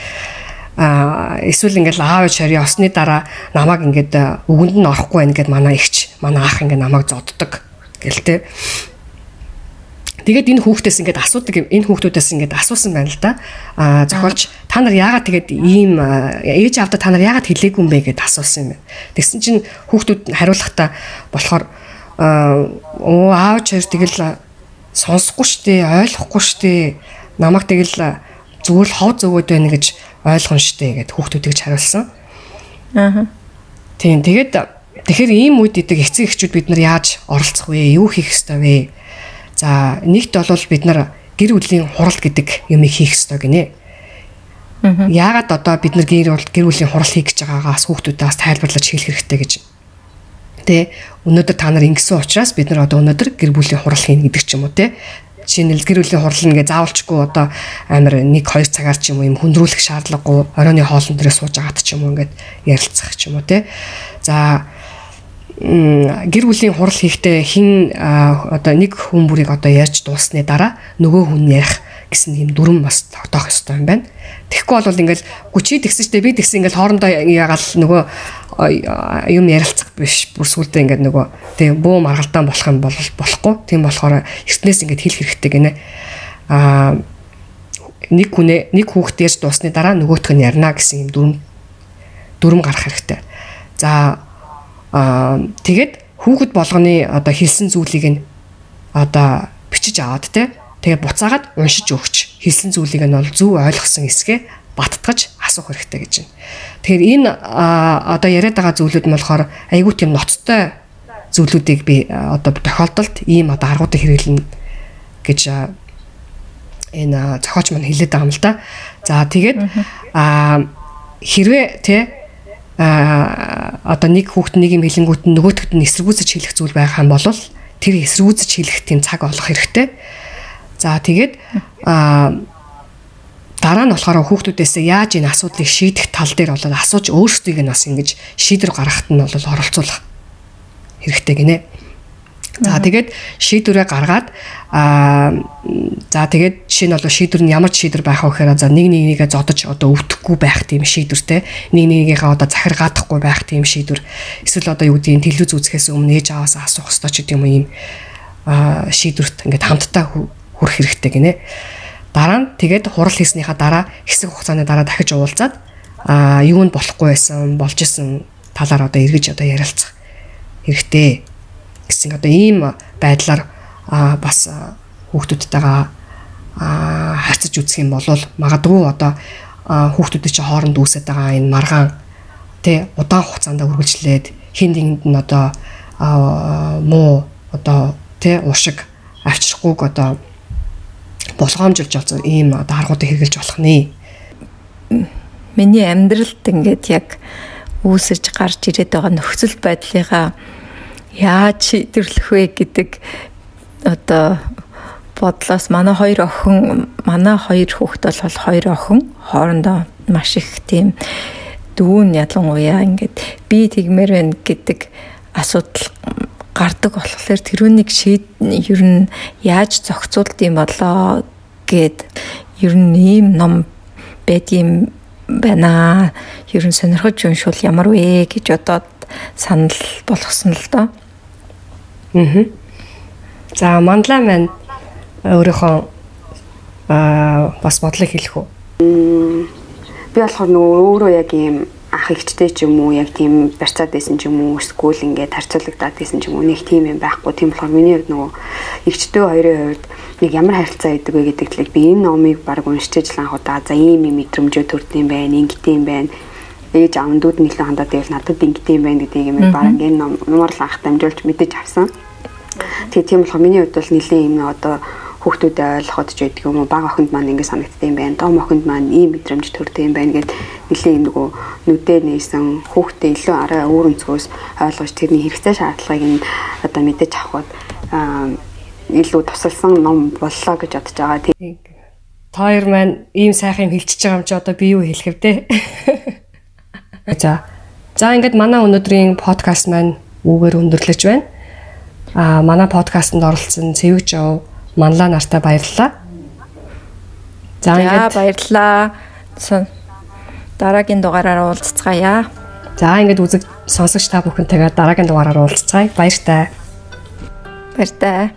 а эсвэл ингээл аав шари осны дараа намайг ингээд өгөнд нь орохгүй байх гэд манай ихч манай ах ингээд намайг зоддог гэл те Тэгээд энэ хүүхдээс ингээд асуудаг юм. Энэ хүүхдүүдээс ингээд асуусан байна л да. Аа зохиолч та нар яагаад тэгээд ийм ээж аавда та нар яагаад хэлээгүй юм бэ гэд асуусан юм байна. Тэгсэн чинь хүүхдүүд хариулахдаа болохоор оо аав чир тэгэл сонсохгүй штэ ойлгохгүй штэ намайг тэгэл зүгээр л хов зөгөөд байна гэж ойлгон штэ гэд хүүхдүүд гэж хариулсан. Аа. Тийм тэгээд тэгэхээр ийм үед идэг эцэг эхчүүд бид нар яаж оролцох вэ? Юу хийх ёстой вэ? За нэгт бол бид нар гэр бүлийн хурал гэдэг юм хийх ёстой гинэ. Яагаад одоо бид нар гэр гэр бүлийн хурал хийх гэж байгаагаас хүүхдүүдээс тайлбарлаж хэлэх хэрэгтэй гэж Тэ өнөөдөр та нар ингэсэн учраас бид нар одоо өнөөдөр гэр бүлийн хурал хийнэ гэдэг ч юм уу те. Жишээнэл гэр бүлийн хурал ингээ заавалчгүй одоо амар 1 2 цагаар ч юм уу юм хүндрүүлэх шаардлагагүй оройны хоолн дээрээ сууж агаад ч юм уу ингээд ярилцах ч юм уу те. За гэр бүлийн хурал хийхдээ хин одоо нэг хүн бүрийг одоо ярьж дууссаны дараа нөгөө хүн ярих гэсэн юм дүрм бас тогтоох ёстой юм байна. Тэгэхгүй бол ингээл гүчи тэгсэн чинь би тэгсэн ингээл хоорондоо ягаал нөгөө юм ярилцах биш. Бүр сүулдэ ингээд нөгөө тийм буу маргалдаан болох юм бол болохгүй. Тийм болохоор эртнээс ингээд хэлэх хэрэгтэй гинэ. Аа нэг хүнээ нэг хүүхдээс дуусны дараа нөгөөх нь ярина гэсэн юм дүрм дүрм гарах хэрэгтэй. За аа тэгэд хүүхэд болгоны одоо хэлсэн зүйлийг нь одоо бичиж аваад те тэгээ буцаагаад уншиж өгч хэлсэн зүйлийг нь бол зөв ойлгосон хэсгээ баттгаж асуух хэрэгтэй гэж байна. Тэгэхээр энэ одоо яриад байгаа зүйлүүд нь болохоор айгүй тийм ноцтой зүйлүүдийг би одоо тохиолдолд ийм одоо аргуудыг хэрэглэнэ гэж энэ зохиоч маань хэлээд байгаа юм л да. За тэгээд а хэрвээ тий а одоо нэг хүүхэд нэг юм хэлэнгүүт нөгөөтгөд нь эсэргүүцэж хэлэх зүйл байх юм бол тэр эсэргүүцэж хэлэх тийм цаг олох хэрэгтэй. За тэгээд а дараа нь болохоор хүүхдүүдээс яаж энэ асуудлыг шийдэх тал дээр бол асууж өөрсдийг нь бас ингэж шийдвэр гаргахад нь бол оролцуулах хэрэгтэй гинэ. За тэгээд шийдвэрээ гаргаад аа за тэгээд жишээ нь бол шийдвэр нь ямар шийдвэр байх вэ гэхээр за нэг нэгнийгээ зодож одоо өвдөхгүй байх тийм шийдвэртэй нэг нэгнийгээ одоо захиргаадахгүй байх тийм шийдвэр. Эсвэл одоо юу гэдгийг телевиз үзэхээс өмнө ээж аваасаа асуух хэрэгтэй ч гэдэг юм ийм аа шийдвэрт ингээд хамтдаа хүрэх хэрэгтэй гинэ. Дараа нь тэгээд хурал хийснийхаа дараа хэсэг хугацааны дараа дахиж уулзаад аа юу нь болохгүй байсан, болж исэн талаар одоо эргэж одоо ярилцах хэрэгтэй гэсэн одоо ийм байдлаар аа бас хүүхдүүдтэйгээ харьцаж үзэх юм бол магадгүй одоо хүүхдүүдийн чинь хооронд үүсэж байгаа энэ маргаан тэ удаан хугацаанд үргэлжлээд хин нэгэнд нь одоо муу одоо тэ уушиг авчрахгүйг одоо болгоомжилж болсон ийм одоо аргуудыг хэрэгжилж болох нэ. Миний амьдралд ингээд яг үүсэж гарч ирээд байгаа нөхцөл байдлыгаа яаж шийдвэрлэх вэ гэдэг одоо бодлоос манай хоёр охин манай хоёр хүүхэд бол хоёр охин хоорондоо маш их тийм дүүн ялангуяа ингээд би тэгмээр байна гэдэг асуудал гардаг болохоор тэрүүнийг шийд ер нь яаж зохицуулт юм болоо гэд ер нь ийм ном байдгийн байна. Ер нь сонирхож уншвал ямар вэ гэж одоод санал болгосон л доо. Аа. За манлаа маань өөрийнхөө аа бас бодлыг хэлэх үү? Би болохоор нөгөө өөрөө яг ийм ах ихтэй ч юм уу яг тийм барьцаад байсан ч юм уу эсвэл ингээд харьцуулагдаад байсан ч юм уу нэг тийм юм байхгүй тийм болохоор миний хувьд нөгөө ихчтэй хоёрын хувьд нэг ямар харилцаа идэг вэ гэдэг талыг би энэ номыг баг уншиж анх удаа за ийм юм мэдрэмжөө төрд юм байна ингэт юм байна ээж аав дүүд нь илүү хандаад байвал надад ингэдэм байх гэдгийг юм баг энэ нумаар л анх дамжуулж мэдэж авсан. Тэгээ тийм болохоор миний хувьд бол нэлээд юм одоо хүүхдүүдэд ойлгоход ч байдаг юм уу бага охинд маань ингэ санагддаг юм байна. Дом охинд маань ийм мэдрэмж төрдөг юм байна гэд юм нөгөө нүдэ нээсэн хүүхдээ илүү арай өөр өнцгөөс ойлгож тэрний хэрэгцээ шаардлагыг нь одоо мэдэж авахд илүү тусалсан ном боллоо гэж бодож байгаа. Тийм. Тоор маань ийм сайхан хэлчихэж байгаа юм чи одоо би юу хэлэх вэ? За. За ингээд манай өнөөдрийн подкаст маань үүгээр өндөрлөж байна. Аа манай подкастт оролцсон Цэвэг Жоо манлаа нартай баярлалаа. За ингээд баярлалаа. Дараагийн дугаараар уулзцгаая. За ингээд үзэг сонсогч та бүхэнтэйгээ дараагийн дугаараар уулзцгаая. Баяртай. Баяртай.